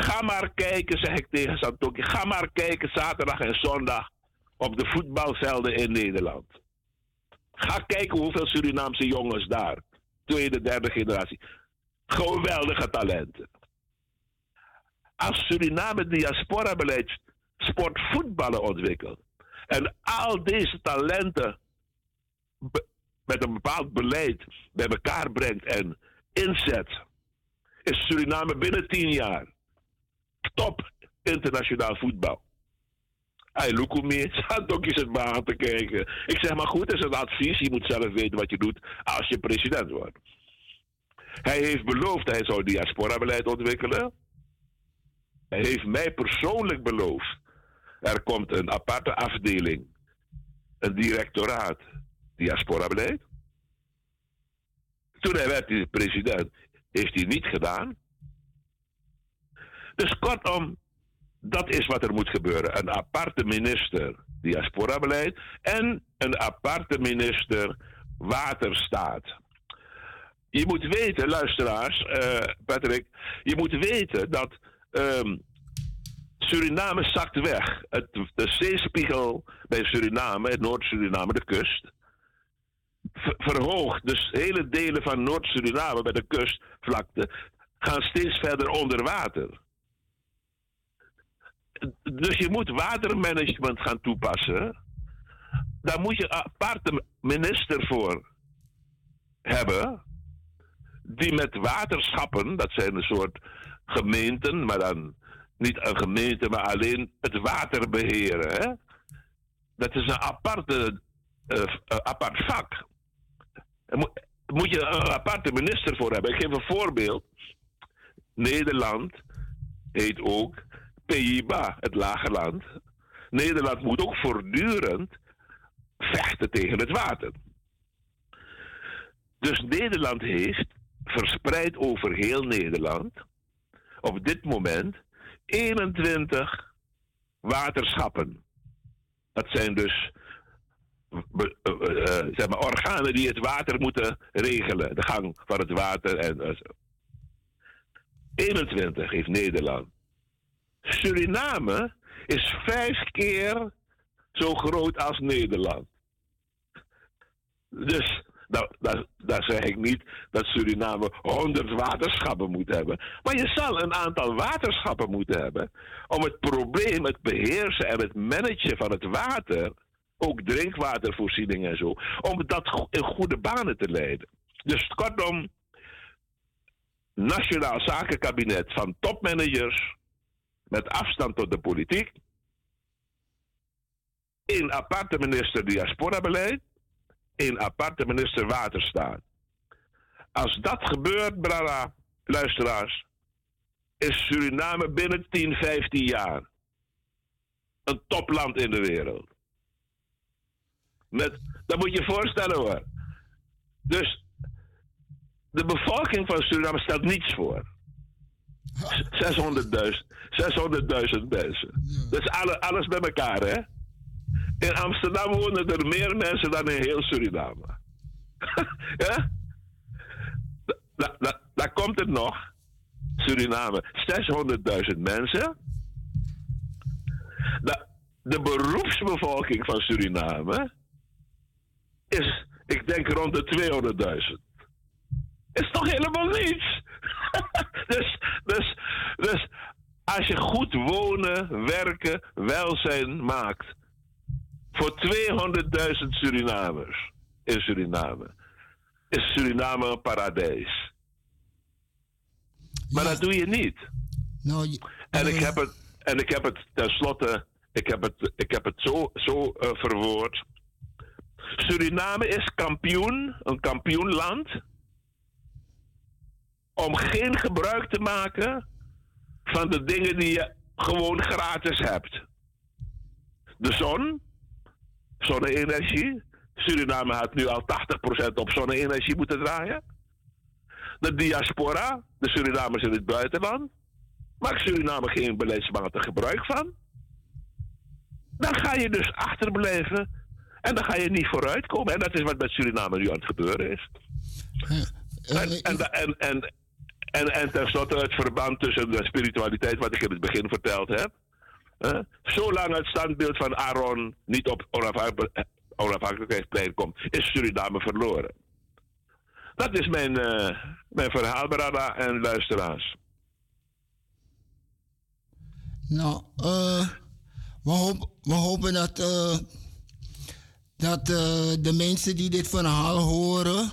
Ga maar kijken, zeg ik tegen Santoki. Ga maar kijken zaterdag en zondag op de voetbalvelden in Nederland. Ga kijken hoeveel Surinaamse jongens daar. Tweede, derde generatie. Geweldige talenten. Als Suriname diaspora-beleid sportvoetballen ontwikkelt. En al deze talenten met een bepaald beleid bij elkaar brengt en inzet. Is Suriname binnen tien jaar top internationaal voetbal. Hij me, staat ook eens het te kijken. Ik zeg maar goed, het is een advies. Je moet zelf weten wat je doet als je president wordt. Hij heeft beloofd hij zou diaspora-beleid ontwikkelen. Hij heeft mij persoonlijk beloofd. Er komt een aparte afdeling, een directoraat diaspora-beleid. Toen hij werd president, heeft hij niet gedaan. Dus kortom, dat is wat er moet gebeuren. Een aparte minister diaspora-beleid en een aparte minister waterstaat. Je moet weten, luisteraars, uh, Patrick, je moet weten dat um, Suriname zakt weg. Het, de zeespiegel bij Suriname, Noord-Suriname, de kust, verhoogt. Dus hele delen van Noord-Suriname bij de kustvlakte gaan steeds verder onder water dus je moet watermanagement gaan toepassen. Daar moet je een aparte minister voor hebben. Die met waterschappen, dat zijn een soort gemeenten, maar dan niet een gemeente, maar alleen het water beheren. Hè? Dat is een aparte, uh, apart vak. Moet, moet je een aparte minister voor hebben. Ik geef een voorbeeld. Nederland heet ook PIBA, het lage land. Nederland moet ook voortdurend vechten tegen het water. Dus Nederland heeft verspreid over heel Nederland op dit moment 21 waterschappen. Dat zijn dus be- eh, eh, zeg maar organen die het water moeten regelen. De gang van het water. En, eh, zo. 21 heeft Nederland. Suriname is vijf keer zo groot als Nederland. Dus nou, daar, zeg ik niet dat Suriname 100 waterschappen moet hebben. Maar je zal een aantal waterschappen moeten hebben om het probleem, het beheersen en het managen van het water, ook drinkwatervoorziening en zo, om dat in goede banen te leiden. Dus kortom, nationaal zakenkabinet van topmanagers met afstand tot de politiek. Een aparte minister diaspora-beleid. Een aparte minister waterstaat. Als dat gebeurt, brada, luisteraars, is Suriname binnen 10, 15 jaar een topland in de wereld. Met, dat moet je je voorstellen hoor. Dus de bevolking van Suriname stelt niets voor. 600.000 600.000 mensen. Dat is alle, alles bij elkaar, hè? In Amsterdam wonen er meer mensen dan in heel Suriname. [laughs] ja? Da- da- da- Daar komt het nog. Suriname, 600.000 mensen. De, de beroepsbevolking van Suriname is, ik denk, rond de 200.000 is toch helemaal niets. [laughs] dus, dus, dus als je goed wonen, werken, welzijn maakt voor 200.000 Surinamers in Suriname, is Suriname een paradijs. Maar Ja. dat doe je niet. Nou, je- En ik eh, heb het, en ik heb het tenslotte, ik heb het, ik heb het zo, zo eh, verwoord. Suriname is kampioen, een kampioenland, om geen gebruik te maken van de dingen die je gewoon gratis hebt. De zon, zonne-energie. Suriname had nu al 80% op zonne-energie moeten draaien. De diaspora, de Surinamers in het buitenland. Maakt Suriname geen beleidsmatig gebruik van? Dan ga je dus achterblijven en dan ga je niet vooruitkomen. En dat is wat met Suriname nu aan het gebeuren is. eh, En, en, da- en, en, en, en tenslotte het verband tussen de spiritualiteit, wat ik in het begin verteld heb. hè. zolang het standbeeld van Aaron niet op onafhankelijk- onafhankelijkheidsplein komt, is Suriname verloren. Dat is mijn, eh, mijn verhaal, Brada en luisteraars. Nou, eh, we, hopen dat, eh, dat de mensen die dit verhaal horen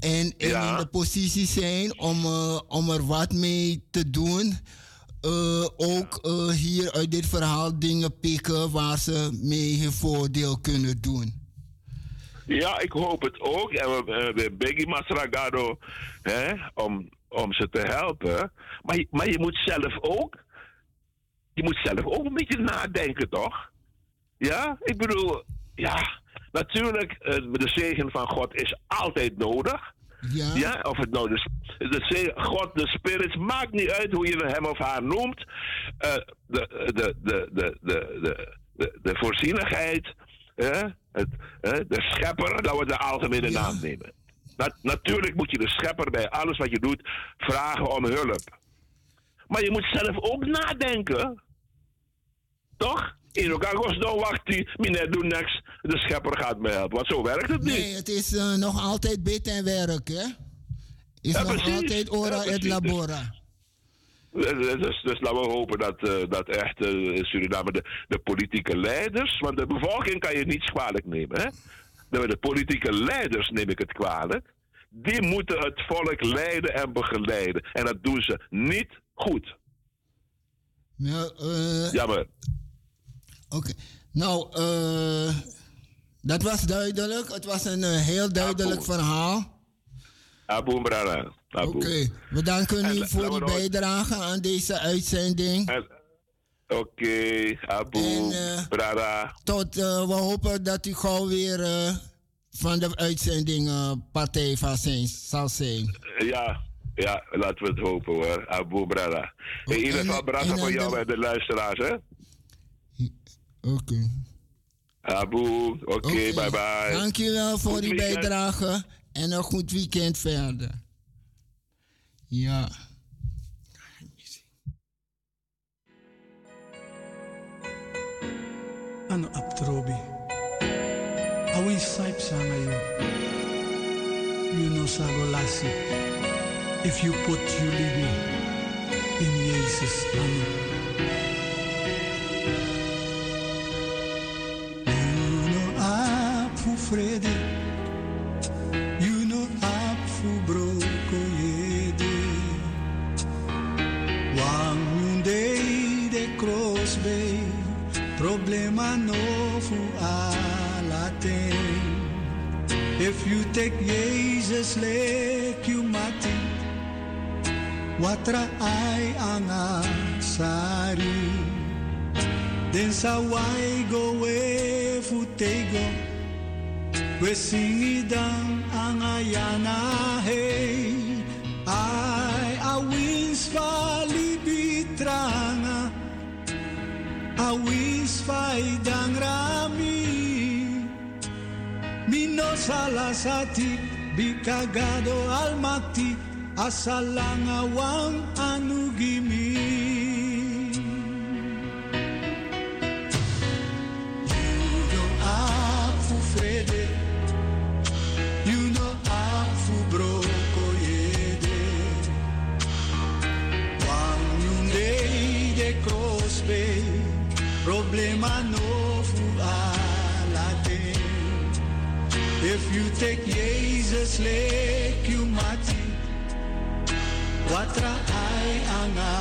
en, en Ja. in de positie zijn om, eh, om er wat mee te doen, eh, ook eh, hier uit dit verhaal dingen pikken waar ze mee hun voordeel kunnen doen. Ja, ik hoop het ook. En we hebben Biggie Masragado hè, om, om ze te helpen. Maar, maar je moet zelf ook. Je moet zelf ook een beetje nadenken, toch? Ja, ik bedoel, ja, Natuurlijk, eh, de zegen van God is altijd nodig. Ja. ja. of het nou de, de, God, de Spirit, maakt niet uit hoe je hem of haar noemt. Uh, de, de, de, de, de, de, de voorzienigheid, het, de schepper, dat wordt de algemene naam nemen. Natuurlijk moet je de schepper bij alles wat je doet vragen om hulp. Maar je moet zelf ook nadenken. Toch? In dan wacht die, meneer doet niks, de schepper gaat me helpen. Want zo werkt het niet. nee, het is eh, nog altijd bid en werk, hè? Is Ja, nog precies. altijd ora Ja, et labora. Dus, dus, dus laten we hopen dat, eh, dat echt eh, in Suriname de, de politieke leiders, want de bevolking kan je niet kwalijk nemen. Hè? De, de politieke leiders neem ik het kwalijk. Die moeten het volk leiden en begeleiden. En dat doen ze niet goed. Ja, eh, Jammer. Oké. Nou, eh, dat was duidelijk. Het was een eh, heel duidelijk verhaal. Abu Brada. Oké. We danken En u voor uw bijdrage aan deze uitzending. En- Oké, Abu En, eh, Brada. Tot, we hopen dat u gauw weer van de uitzending partij van zijn, zal zijn. Ja, ja, laten we het hopen hoor. Abu Brada. In ieder en- geval Brada voor jou en de luisteraars hè. Oké. Abu, oké, okay, bye bye. Dankjewel voor goed die weekend. bijdrage en een goed weekend verder. Ja. Ano aptrobi. Awin saip sana yo. You know sagolasi. If you put you living in Jesus' name. Vrede. You know up fu broko yede Wang yunde de bay. Problema no fu alate. If you take Jesus lek you mati Watra ay anga sari. Den sa wai go fu tego Besingidang ang ayana hey. Ay awins palibitranga Awins faidang rami. Mino salasati Bikagado almati Asalangawang anugimi you take Jesus lek you mati, watra ai anga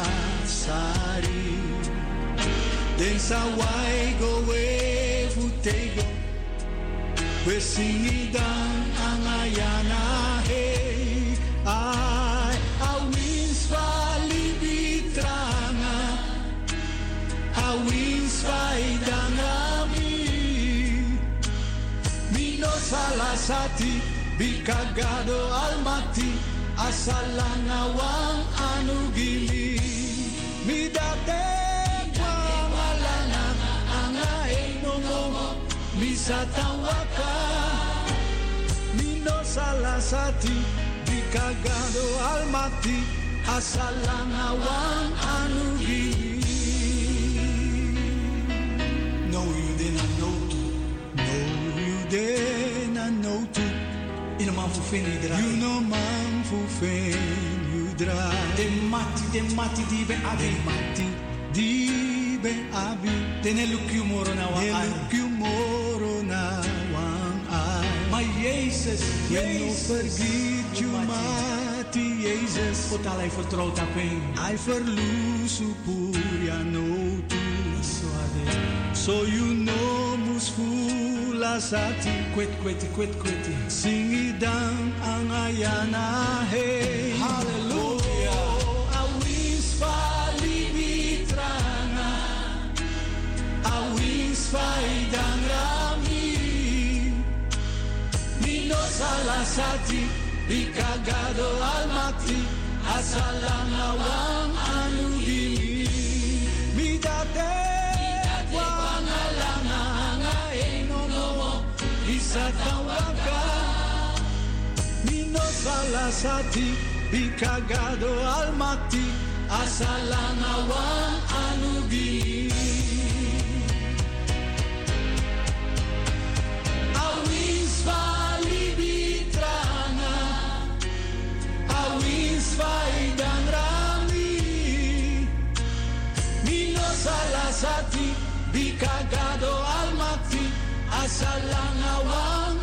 sari. Den sa wai go we fu tego, we singidan anga yana salah Bikagado almati Asalan awang anu Midate wang alana Anga Bikagado almati Asalan awang anu No you did not know No you did. In man fu fen dra. You know man fu fen you dra. De mati de mati di be abi. De mati di be abi. De ne lukyu moro na wa ai. Ne lukyu moro na wa ai. My Jesus, Jezus. no forget you mati Jesus. Potal ai vertrouwt op een. Ai verlusu pur ya no tu. So you know mus fu lasati kwet kweti kwet kweti singidang ang ayana hey hallelujah. Oh, awis palibitrana awis faidang rami mino salasati ikagado almati. Asalang awang anugili casa tão larga y nos ti y cagado al mati asalanawan alugi. Awis valibitrana Awis vaidan rami Minos alas a ti y cagado Masalanawan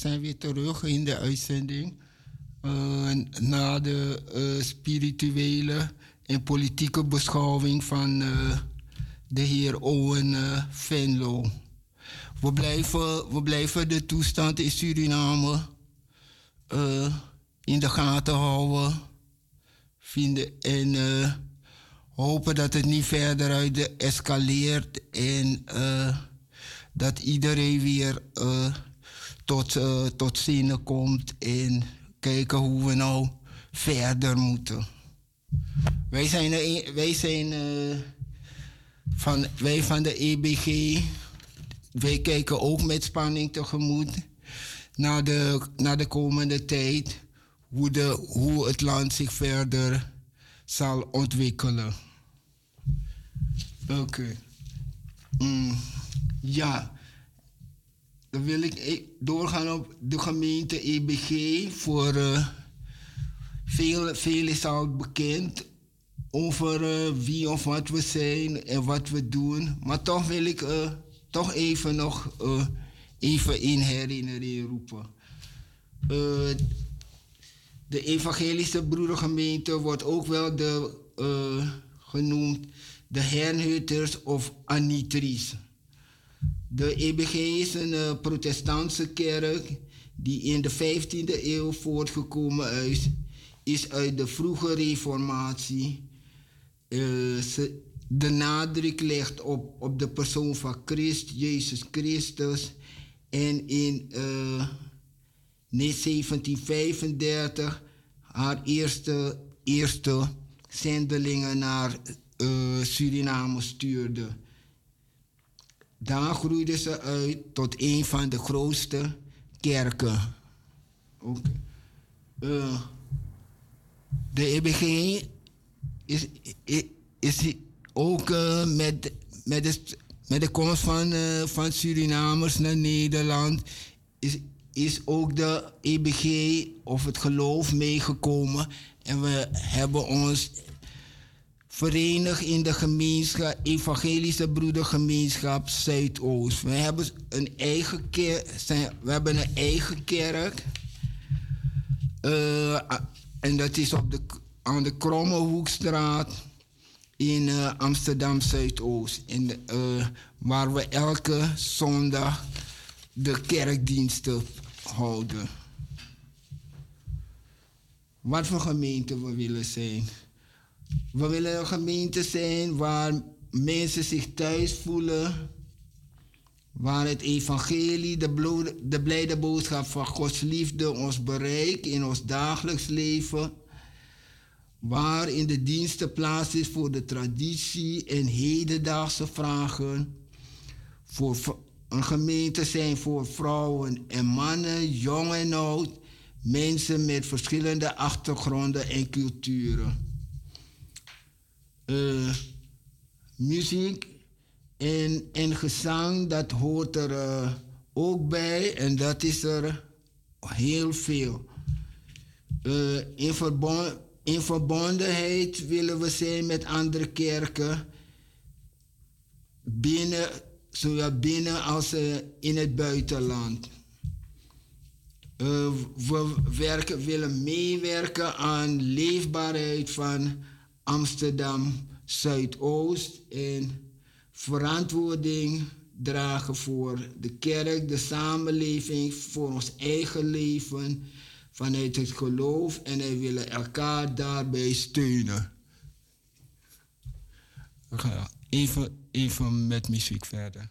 zijn weer terug in de uitzending. Uh, na de uh, spirituele en politieke beschouwing van uh, de heer Owen Venlo. We blijven, we blijven de toestand in Suriname in de gaten houden. Vinden en hopen dat het niet verder uit escaleert en dat iedereen weer tot, uh, tot zinnen komt en kijken hoe we nou verder moeten. Wij zijn, wij zijn uh, van, wij van de EBG, wij kijken ook met spanning tegemoet naar de, naar de komende tijd, hoe, de, hoe het land zich verder zal ontwikkelen. Oké. Mm, ja. Dan wil ik doorgaan op de gemeente EBG. Voor uh, veel, veel is al bekend over uh, wie of wat we zijn en wat we doen. Maar toch wil ik toch even nog even in herinnering roepen. de evangelische broedergemeente wordt ook wel de, genoemd de Hernhutters of Anitries. De EBG is een uh, protestantse kerk die in de 15e eeuw voortgekomen is, is uit de vroege reformatie. Uh, de nadruk ligt op, op de persoon van Christ, Jezus Christus. En in uh, 1735 haar eerste, eerste zendelingen naar Suriname stuurde. Daar groeide ze uit tot een van de grootste kerken. Uh, de EBG is, is, is ook uh, met, met, de, met de komst van, uh, van Surinamers naar Nederland, is, is ook de EBG of het geloof meegekomen. En we hebben ons verenigd in de gemeenschap, Evangelische Broedergemeenschap Zuidoost. We hebben een eigen, kerk, we hebben een eigen kerk. Uh, en dat is op de, aan de Krommehoekstraat in uh, Amsterdam Zuidoost. In uh, waar we elke zondag de kerkdiensten houden. Wat voor gemeente we willen zijn. We willen een gemeente zijn waar mensen zich thuis voelen. Waar het evangelie, de, de blijde boodschap van Gods liefde ons bereikt in ons dagelijks leven. Waar in de diensten plaats is voor de traditie en hedendaagse vragen. Voor een gemeente zijn voor vrouwen en mannen, jong en oud. Mensen met verschillende achtergronden en culturen uh, muziek en, en gezang, dat hoort er uh, ook bij en dat is er heel veel. In, verbond, in verbondenheid willen we zijn met andere kerken, binnen, zowel binnen als in het buitenland. we werken, willen meewerken aan leefbaarheid van Amsterdam Zuidoost en verantwoording dragen voor de kerk, de samenleving, voor ons eigen leven vanuit het geloof en wij willen elkaar daarbij steunen. We gaan even, even met muziek verder.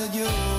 Manga de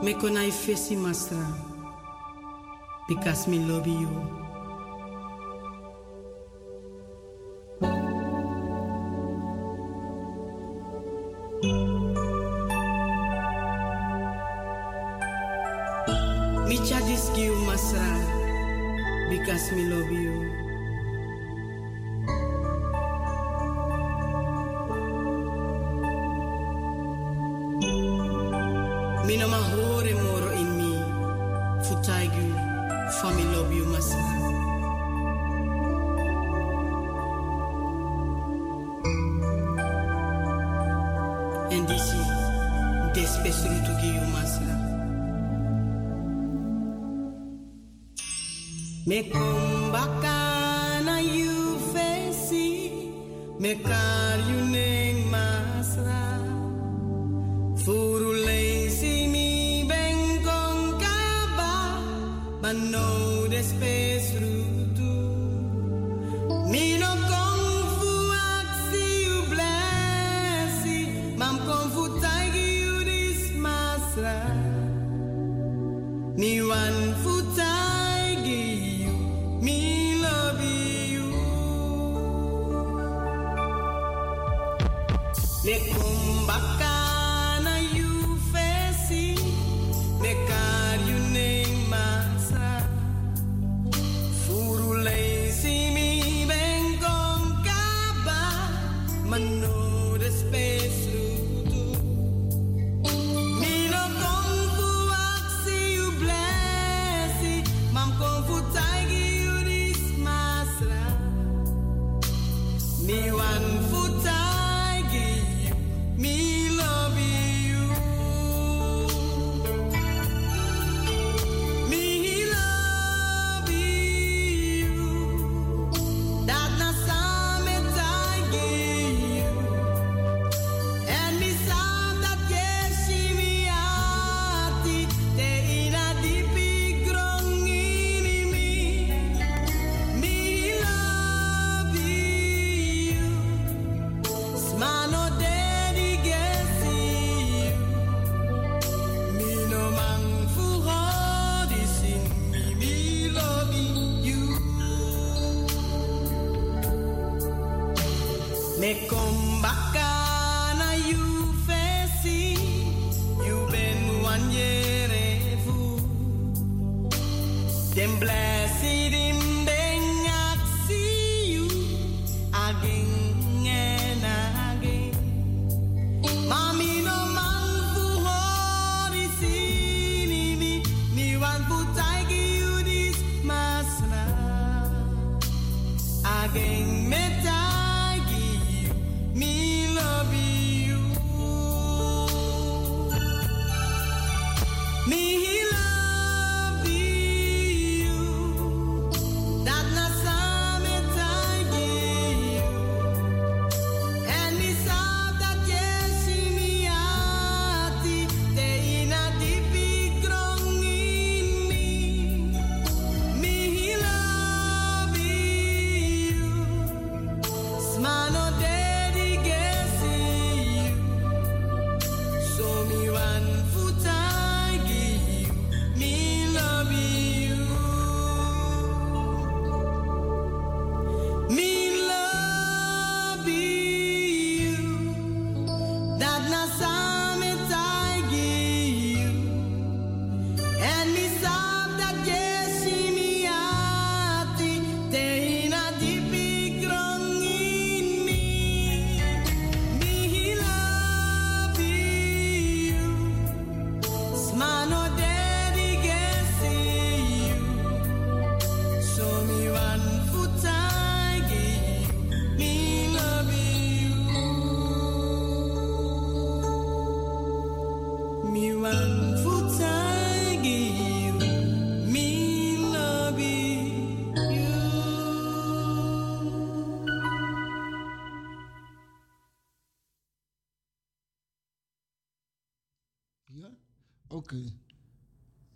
Me konai fesi masra. Because me love you. Me chadis you masra. Because me love you. Despeço no tuguio masla. Me kumbaka na you face me kar you neng masla. Furu lazy me ben kaba, but no despeço.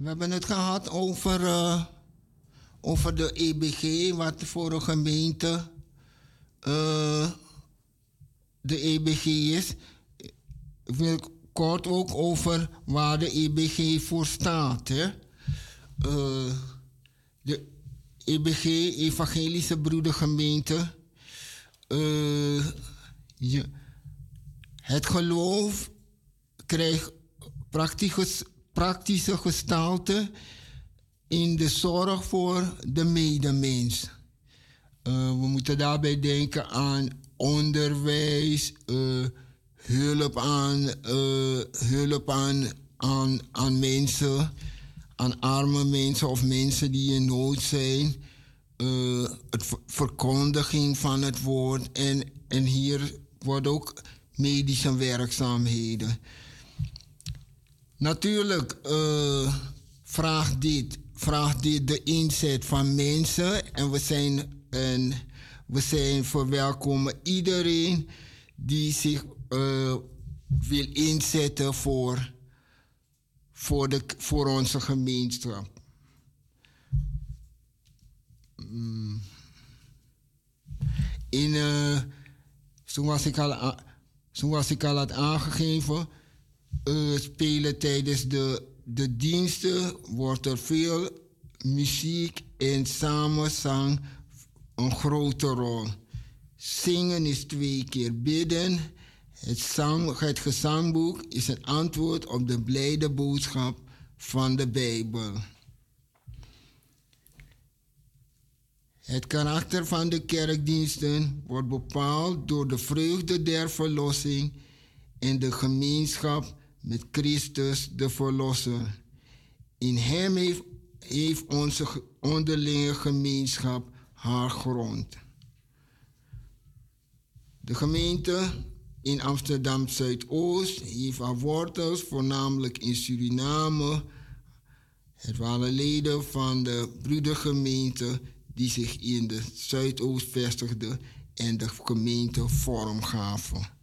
We hebben het gehad over, eh, over de EBG, wat voor een gemeente eh, de EBG is. Ik wil kort ook over waar de EBG voor staat. Hè? Eh, de EBG, Evangelische Broedergemeente. Het geloof krijgt praktisch praktische gestalte in de zorg voor de medemens. Eh, we moeten daarbij denken aan onderwijs, eh, hulp, aan, eh, hulp aan, aan, mensen, aan arme mensen of mensen die in nood zijn. het verkondiging van het woord en, en hier wordt ook medische werkzaamheden. Natuurlijk uh, vraagt, dit, vraagt dit de inzet van mensen. En we zijn, en we zijn verwelkomen iedereen die zich uh, wil inzetten voor, voor, de, voor onze gemeenschap. Mm. In, uh, zoals, ik al, zoals ik al had aangegeven, uh, spelen tijdens de, de diensten wordt er veel muziek en samenzang een grote rol. Zingen is twee keer bidden. Het, het gezangboek is een antwoord op de blijde boodschap van de Bijbel. Het karakter van de kerkdiensten wordt bepaald door de vreugde der verlossing en de gemeenschap met Christus de Verlosser. In Hem heeft, onze onderlinge gemeenschap haar grond. De gemeente in Amsterdam Zuidoost heeft haar wortels voornamelijk in Suriname. Het waren leden van de broedergemeente die zich in de Zuidoost vestigden en de gemeente vorm gaven.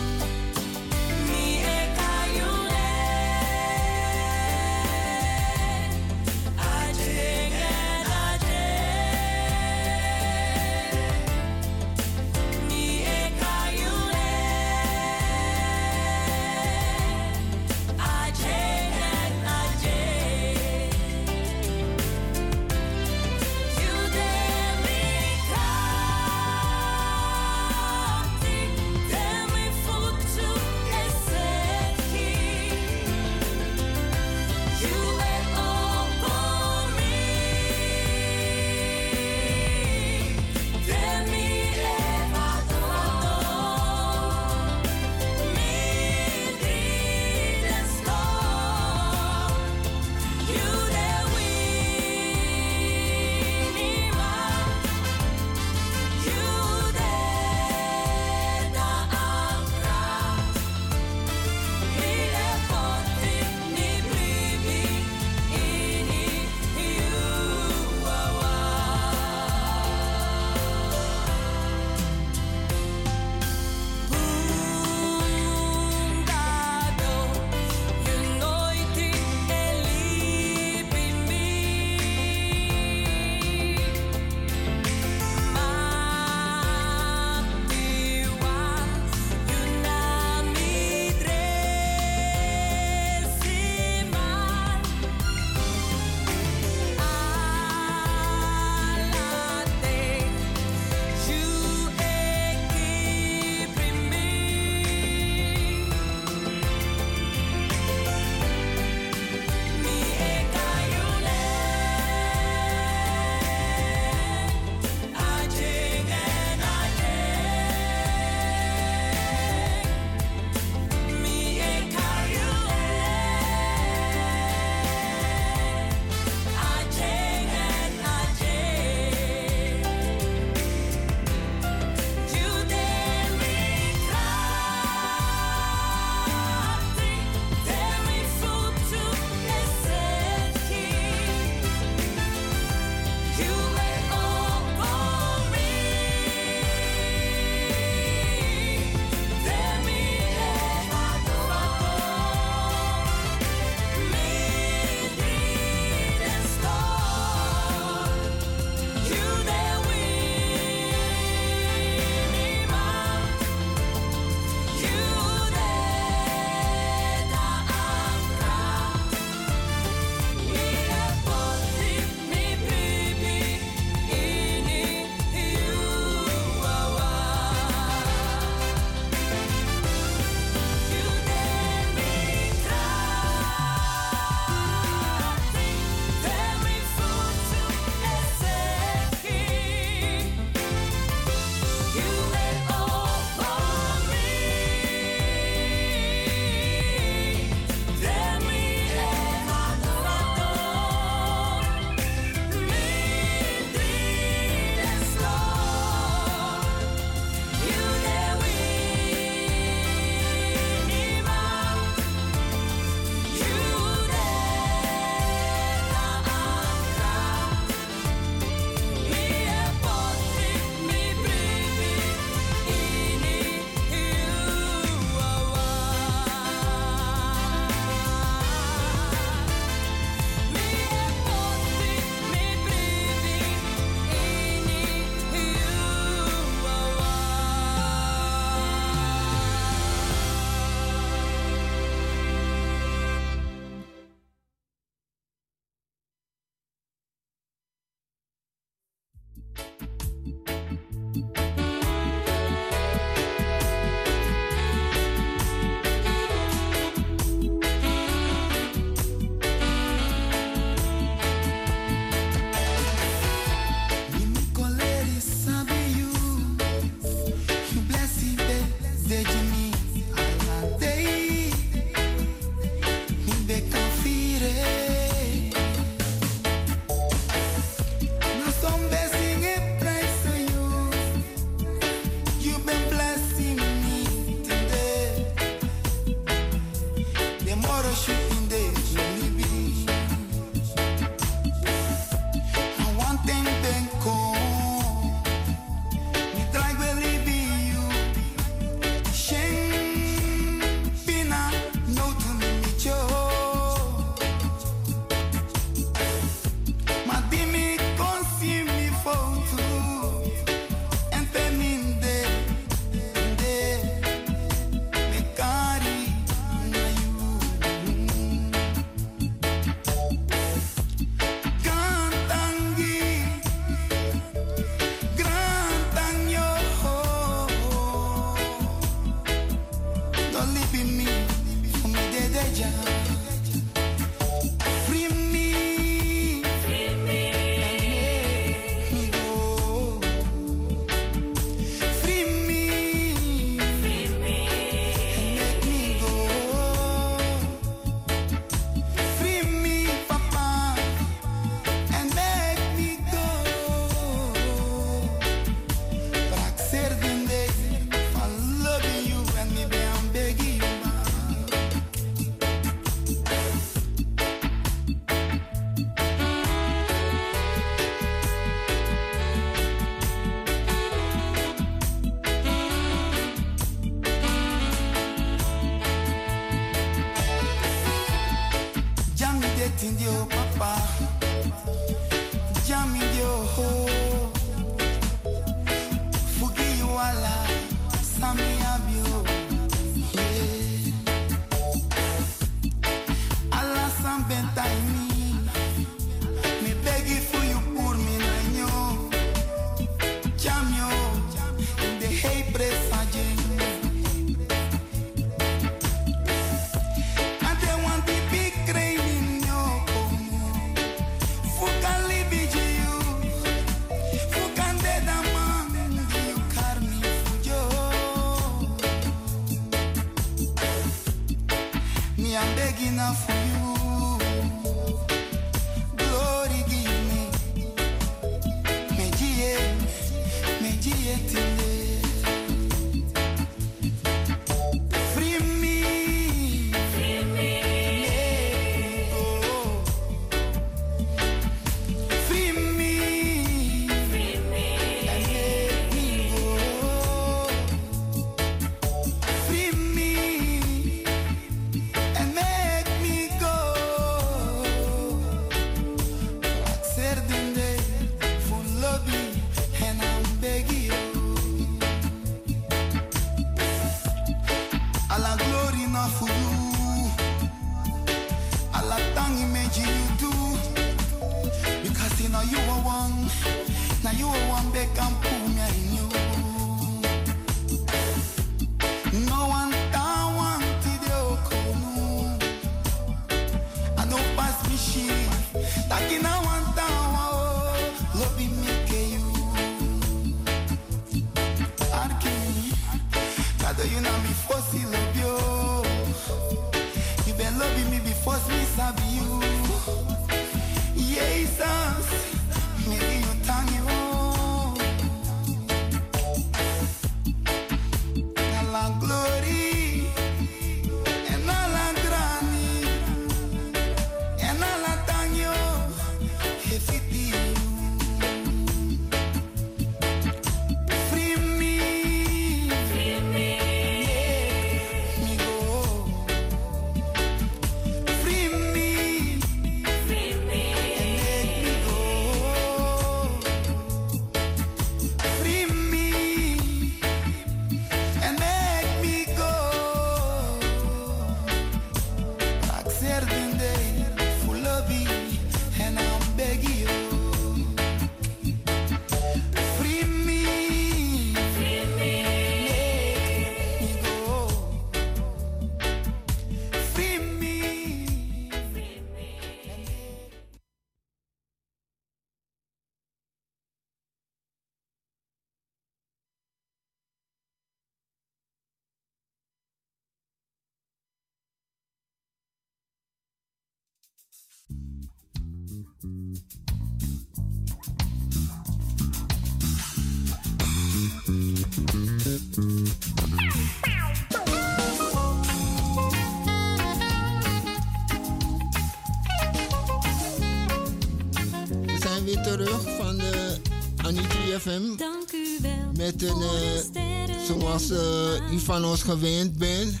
Dank u wel. Met een, eh, zoals eh, u van ons gewend bent.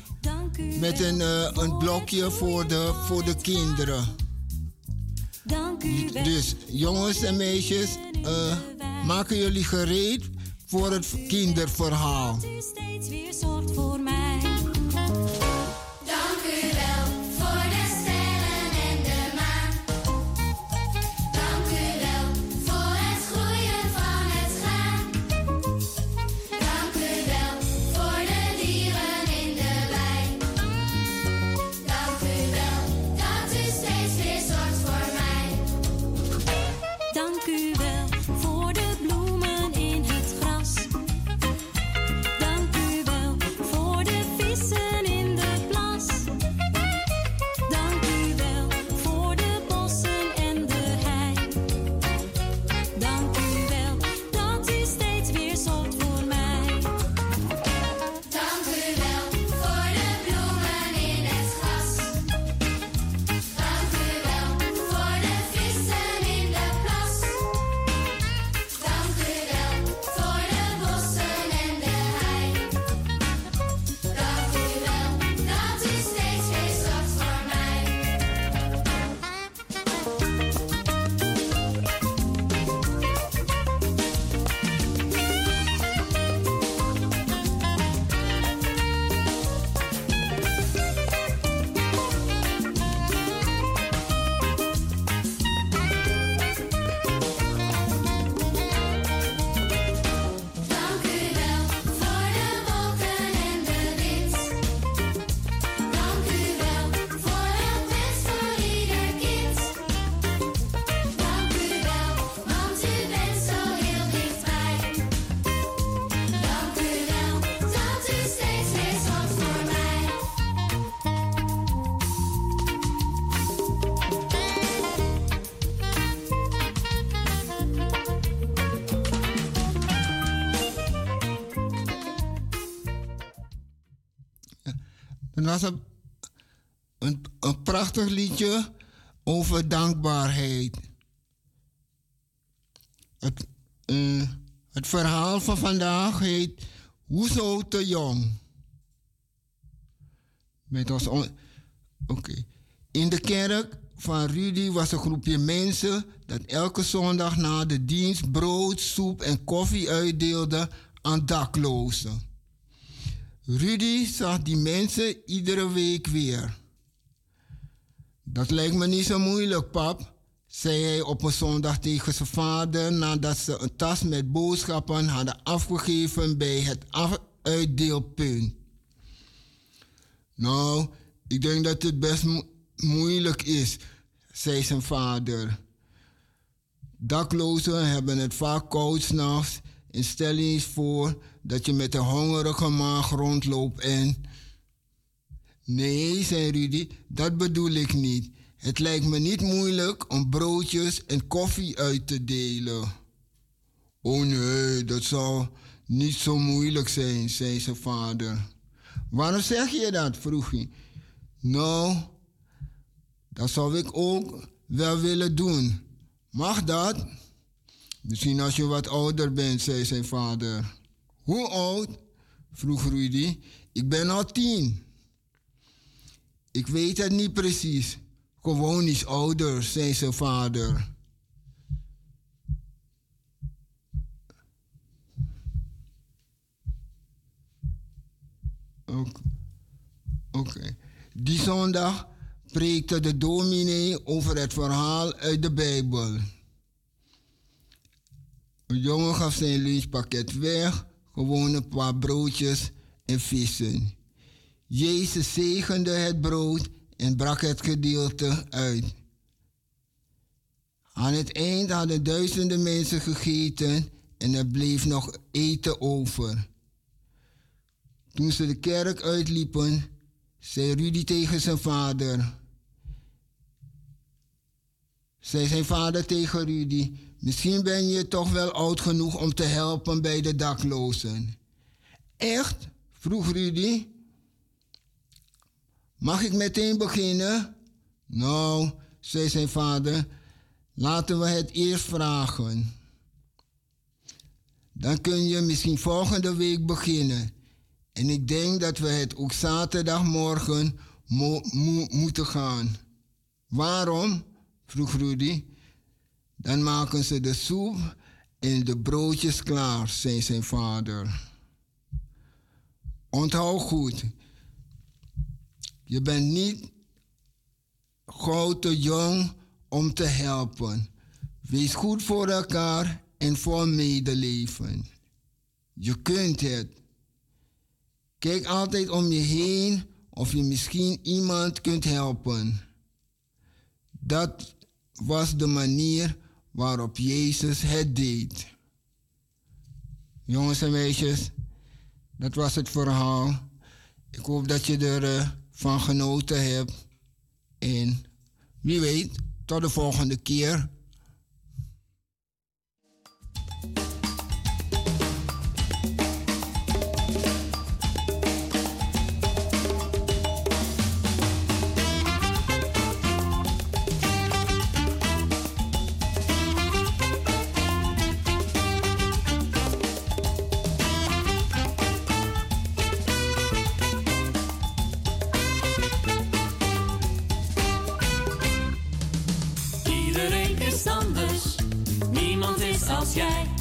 met een, eh, een blokje voor de, voor de kinderen. Dank u wel. Dus jongens en meisjes, maken jullie gereed voor het kinderverhaal. was een, een, prachtig liedje over dankbaarheid. Het, eh, het verhaal van vandaag heet Hoezo te jong? Met ons. Oké. In de kerk van Rudy was een groepje mensen dat elke zondag na de dienst brood, soep en koffie uitdeelde aan daklozen. Rudy zag die mensen iedere week weer. Dat lijkt me niet zo moeilijk, pap, zei hij op een zondag tegen zijn vader nadat ze een tas met boodschappen hadden afgegeven bij het uitdeelpunt. Nou, ik denk dat het best moeilijk is, zei zijn vader. Daklozen hebben het vaak koud s'nachts en stel eens voor dat je met een hongerige maag rondloopt en... Nee, zei Rudy, dat bedoel ik niet. Het lijkt me niet moeilijk om broodjes en koffie uit te delen. Oh nee, dat zal niet zo moeilijk zijn, zei zijn vader. Waarom zeg je dat? vroeg hij. Nou, dat zou ik ook wel willen doen. Mag dat? Misschien als je wat ouder bent, zei zijn vader. Hoe oud? vroeg Rudy. Ik ben al tien. Ik weet het niet precies. Gewoon iets ouder, zei zijn vader. Oké. Die zondag preekte de dominee over het verhaal uit de Bijbel. Een jongen gaf zijn lunchpakket weg, gewoon een paar broodjes en vissen. Jezus zegende het brood en brak het gedeelte uit. Aan het eind hadden duizenden mensen gegeten en er bleef nog eten over. Toen ze de kerk uitliepen, zei Rudy tegen zijn vader. Zei zijn vader tegen Rudy: Misschien ben je toch wel oud genoeg om te helpen bij de daklozen. Echt? vroeg Rudy. Mag ik meteen beginnen? Nou, zei zijn vader, laten we het eerst vragen. Dan kun je misschien volgende week beginnen. En ik denk dat we het ook zaterdagmorgen mo- mo- moeten gaan. Waarom? vroeg Rudy. Dan maken ze de soep en de broodjes klaar, zei zijn vader. Onthoud goed, je bent niet gauw te jong om te helpen. Wees goed voor elkaar en vol medeleven. Je kunt het. Kijk altijd om je heen of je misschien iemand kunt helpen. Dat was de manier waarop Jezus het deed. Jongens en meisjes, dat was het verhaal. Ik hoop dat je ervan genoten hebt. En wie weet, tot de volgende keer. Jij.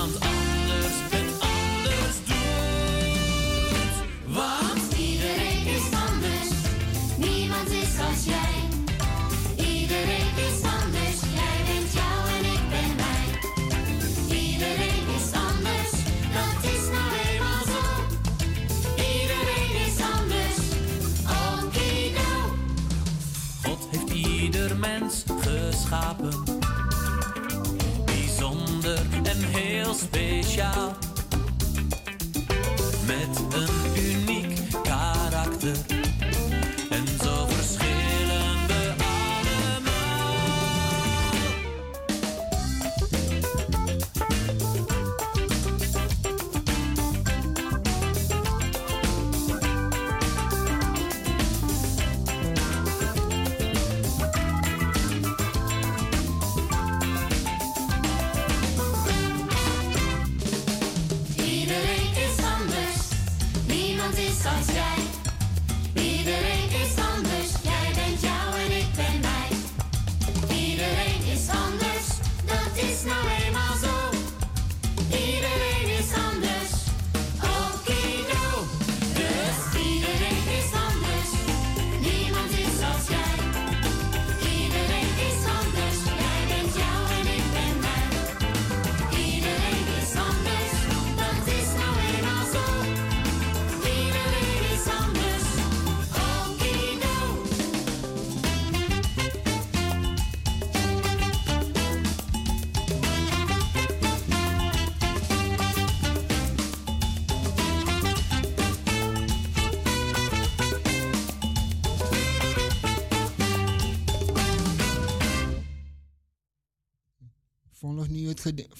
Iemand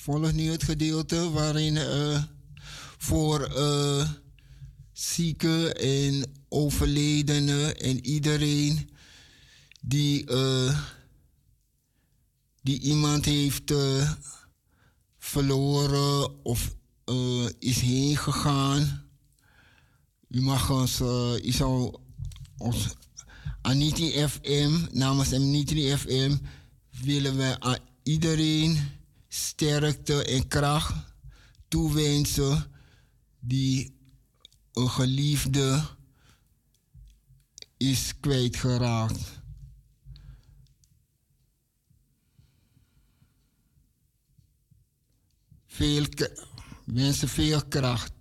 volgt nu het gedeelte waarin eh, voor eh, zieken en overledenen en iedereen die, eh, die iemand heeft verloren of is heen gegaan. U mag ons, u zou ons Aniti FM, namens Aniti FM, willen we aan iedereen sterkte en kracht toewensen die een geliefde is kwijtgeraakt. Veel, wensen veel kracht.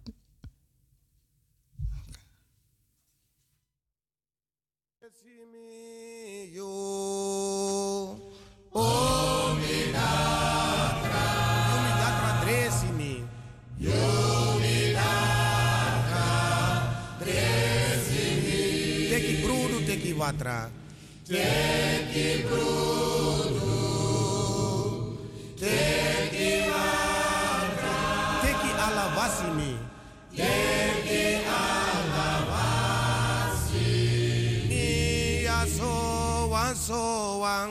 Watra. Teki brudu, teki watra. Teki alavasimi. Teki alawasi. Iya sowan, sowan.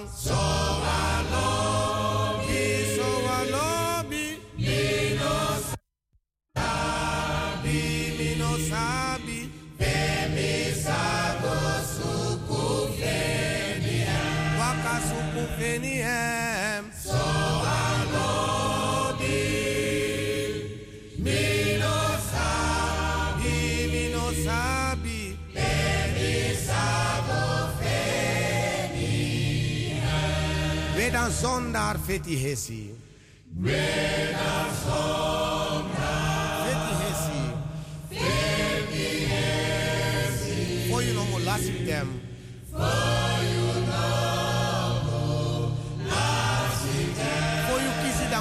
Wedan zondar feti hesi. Wedan zondar Feti hesi. feti hesi. For you no mo lasik dem. For you For you kisi da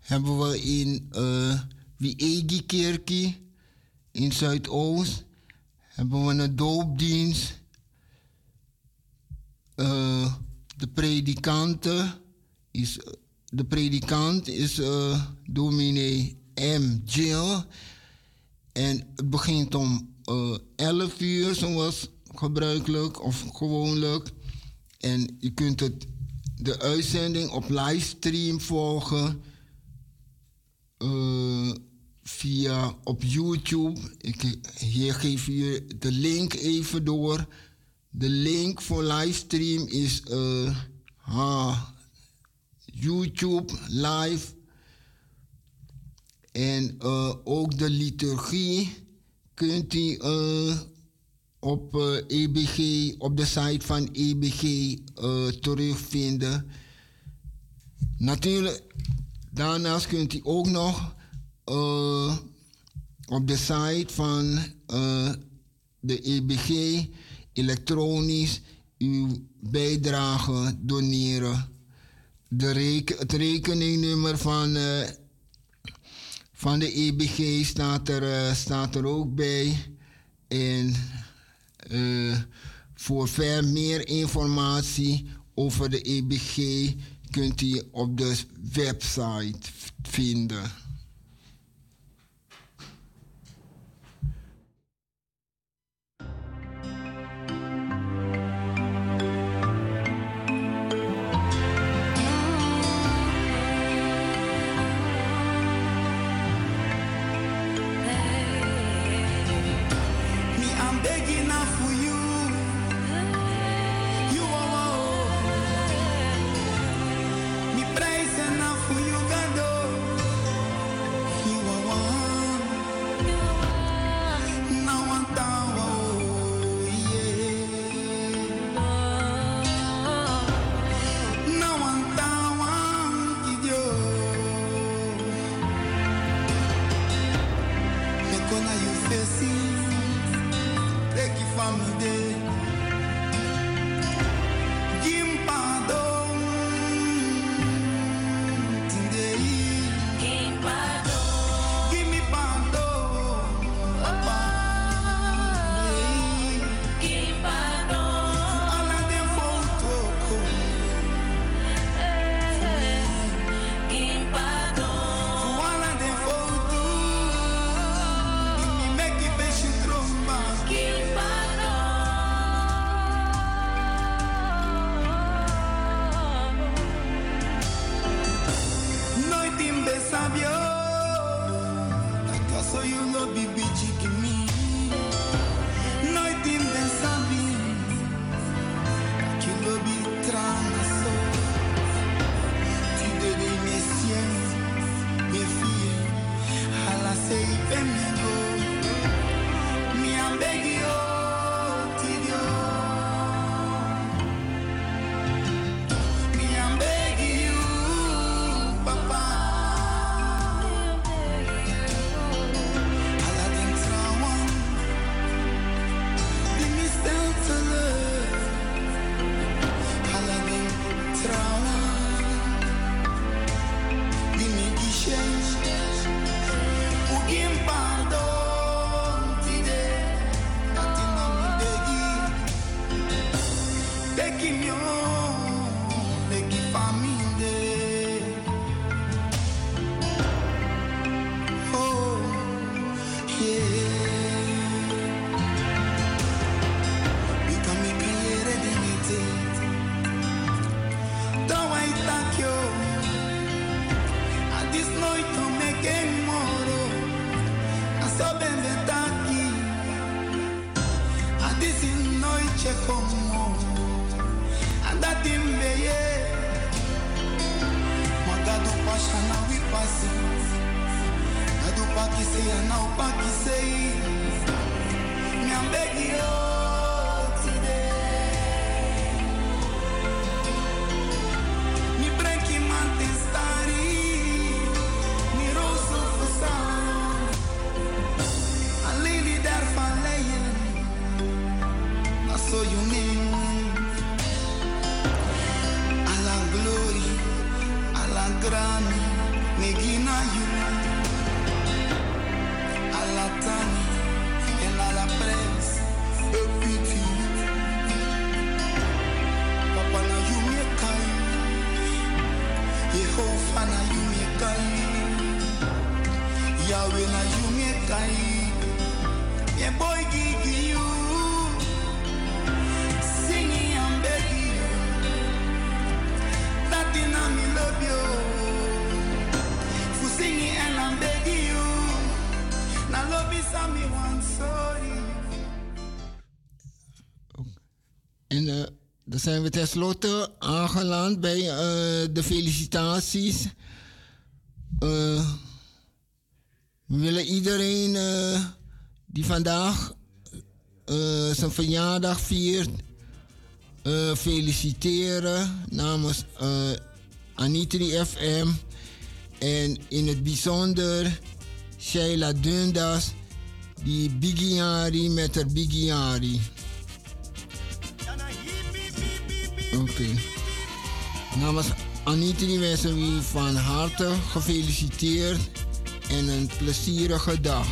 hebben we in uh, Wiegi Kerkie in Zuidoost hebben we een doopdienst. Eh, de predikante is, de predikant is eh, dominee M. Jill. En het begint om eh 11 uur, zoals gebruikelijk of gewoonlijk. En je kunt het, de uitzending op livestream volgen eh, via op YouTube. Ik, hier geef je de link even door. De link voor livestream is eh, ah, YouTube live. En eh, ook de liturgie kunt u op eh, EBG, op de site van EBG eh, terugvinden. Natuurlijk, daarnaast kunt u ook nog eh, op de site van de EBG elektronisch uw bijdrage doneren. De reken, het rekeningnummer van, van de EBG staat er, staat er ook bij. En eh, voor ver meer informatie over de EBG kunt u op de website vinden. Dan zijn we tenslotte aangeland bij eh, de felicitaties. Eh, we willen iedereen eh, die vandaag zijn verjaardag viert feliciteren namens Anitri FM. En in het bijzonder Sheila Dundas, die Bigiari met haar Bigiari. Oké. Namens Anitri wensen we van harte gefeliciteerd en een plezierige dag.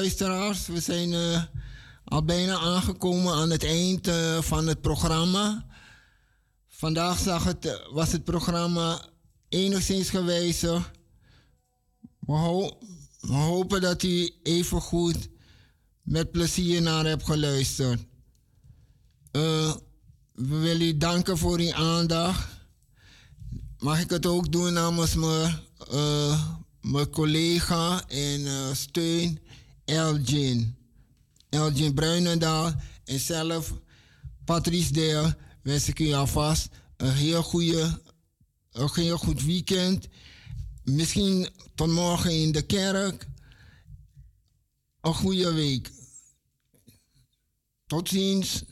Luisteraars, we zijn eh, al bijna aangekomen aan het eind eh, van het programma. Vandaag zag het, eh, was het programma enigszins gewijzigd. We, ho- we hopen dat u even goed met plezier naar hebt geluisterd. We willen jullie danken voor uw aandacht. Mag ik het ook doen namens mijn, mijn collega en eh, steun Elgin. Elgin Bruinendaal en zelf Patrice Deel wens ik u alvast een heel, goede, een heel goed weekend. Misschien tot morgen in de kerk. Een goede week. Tot ziens.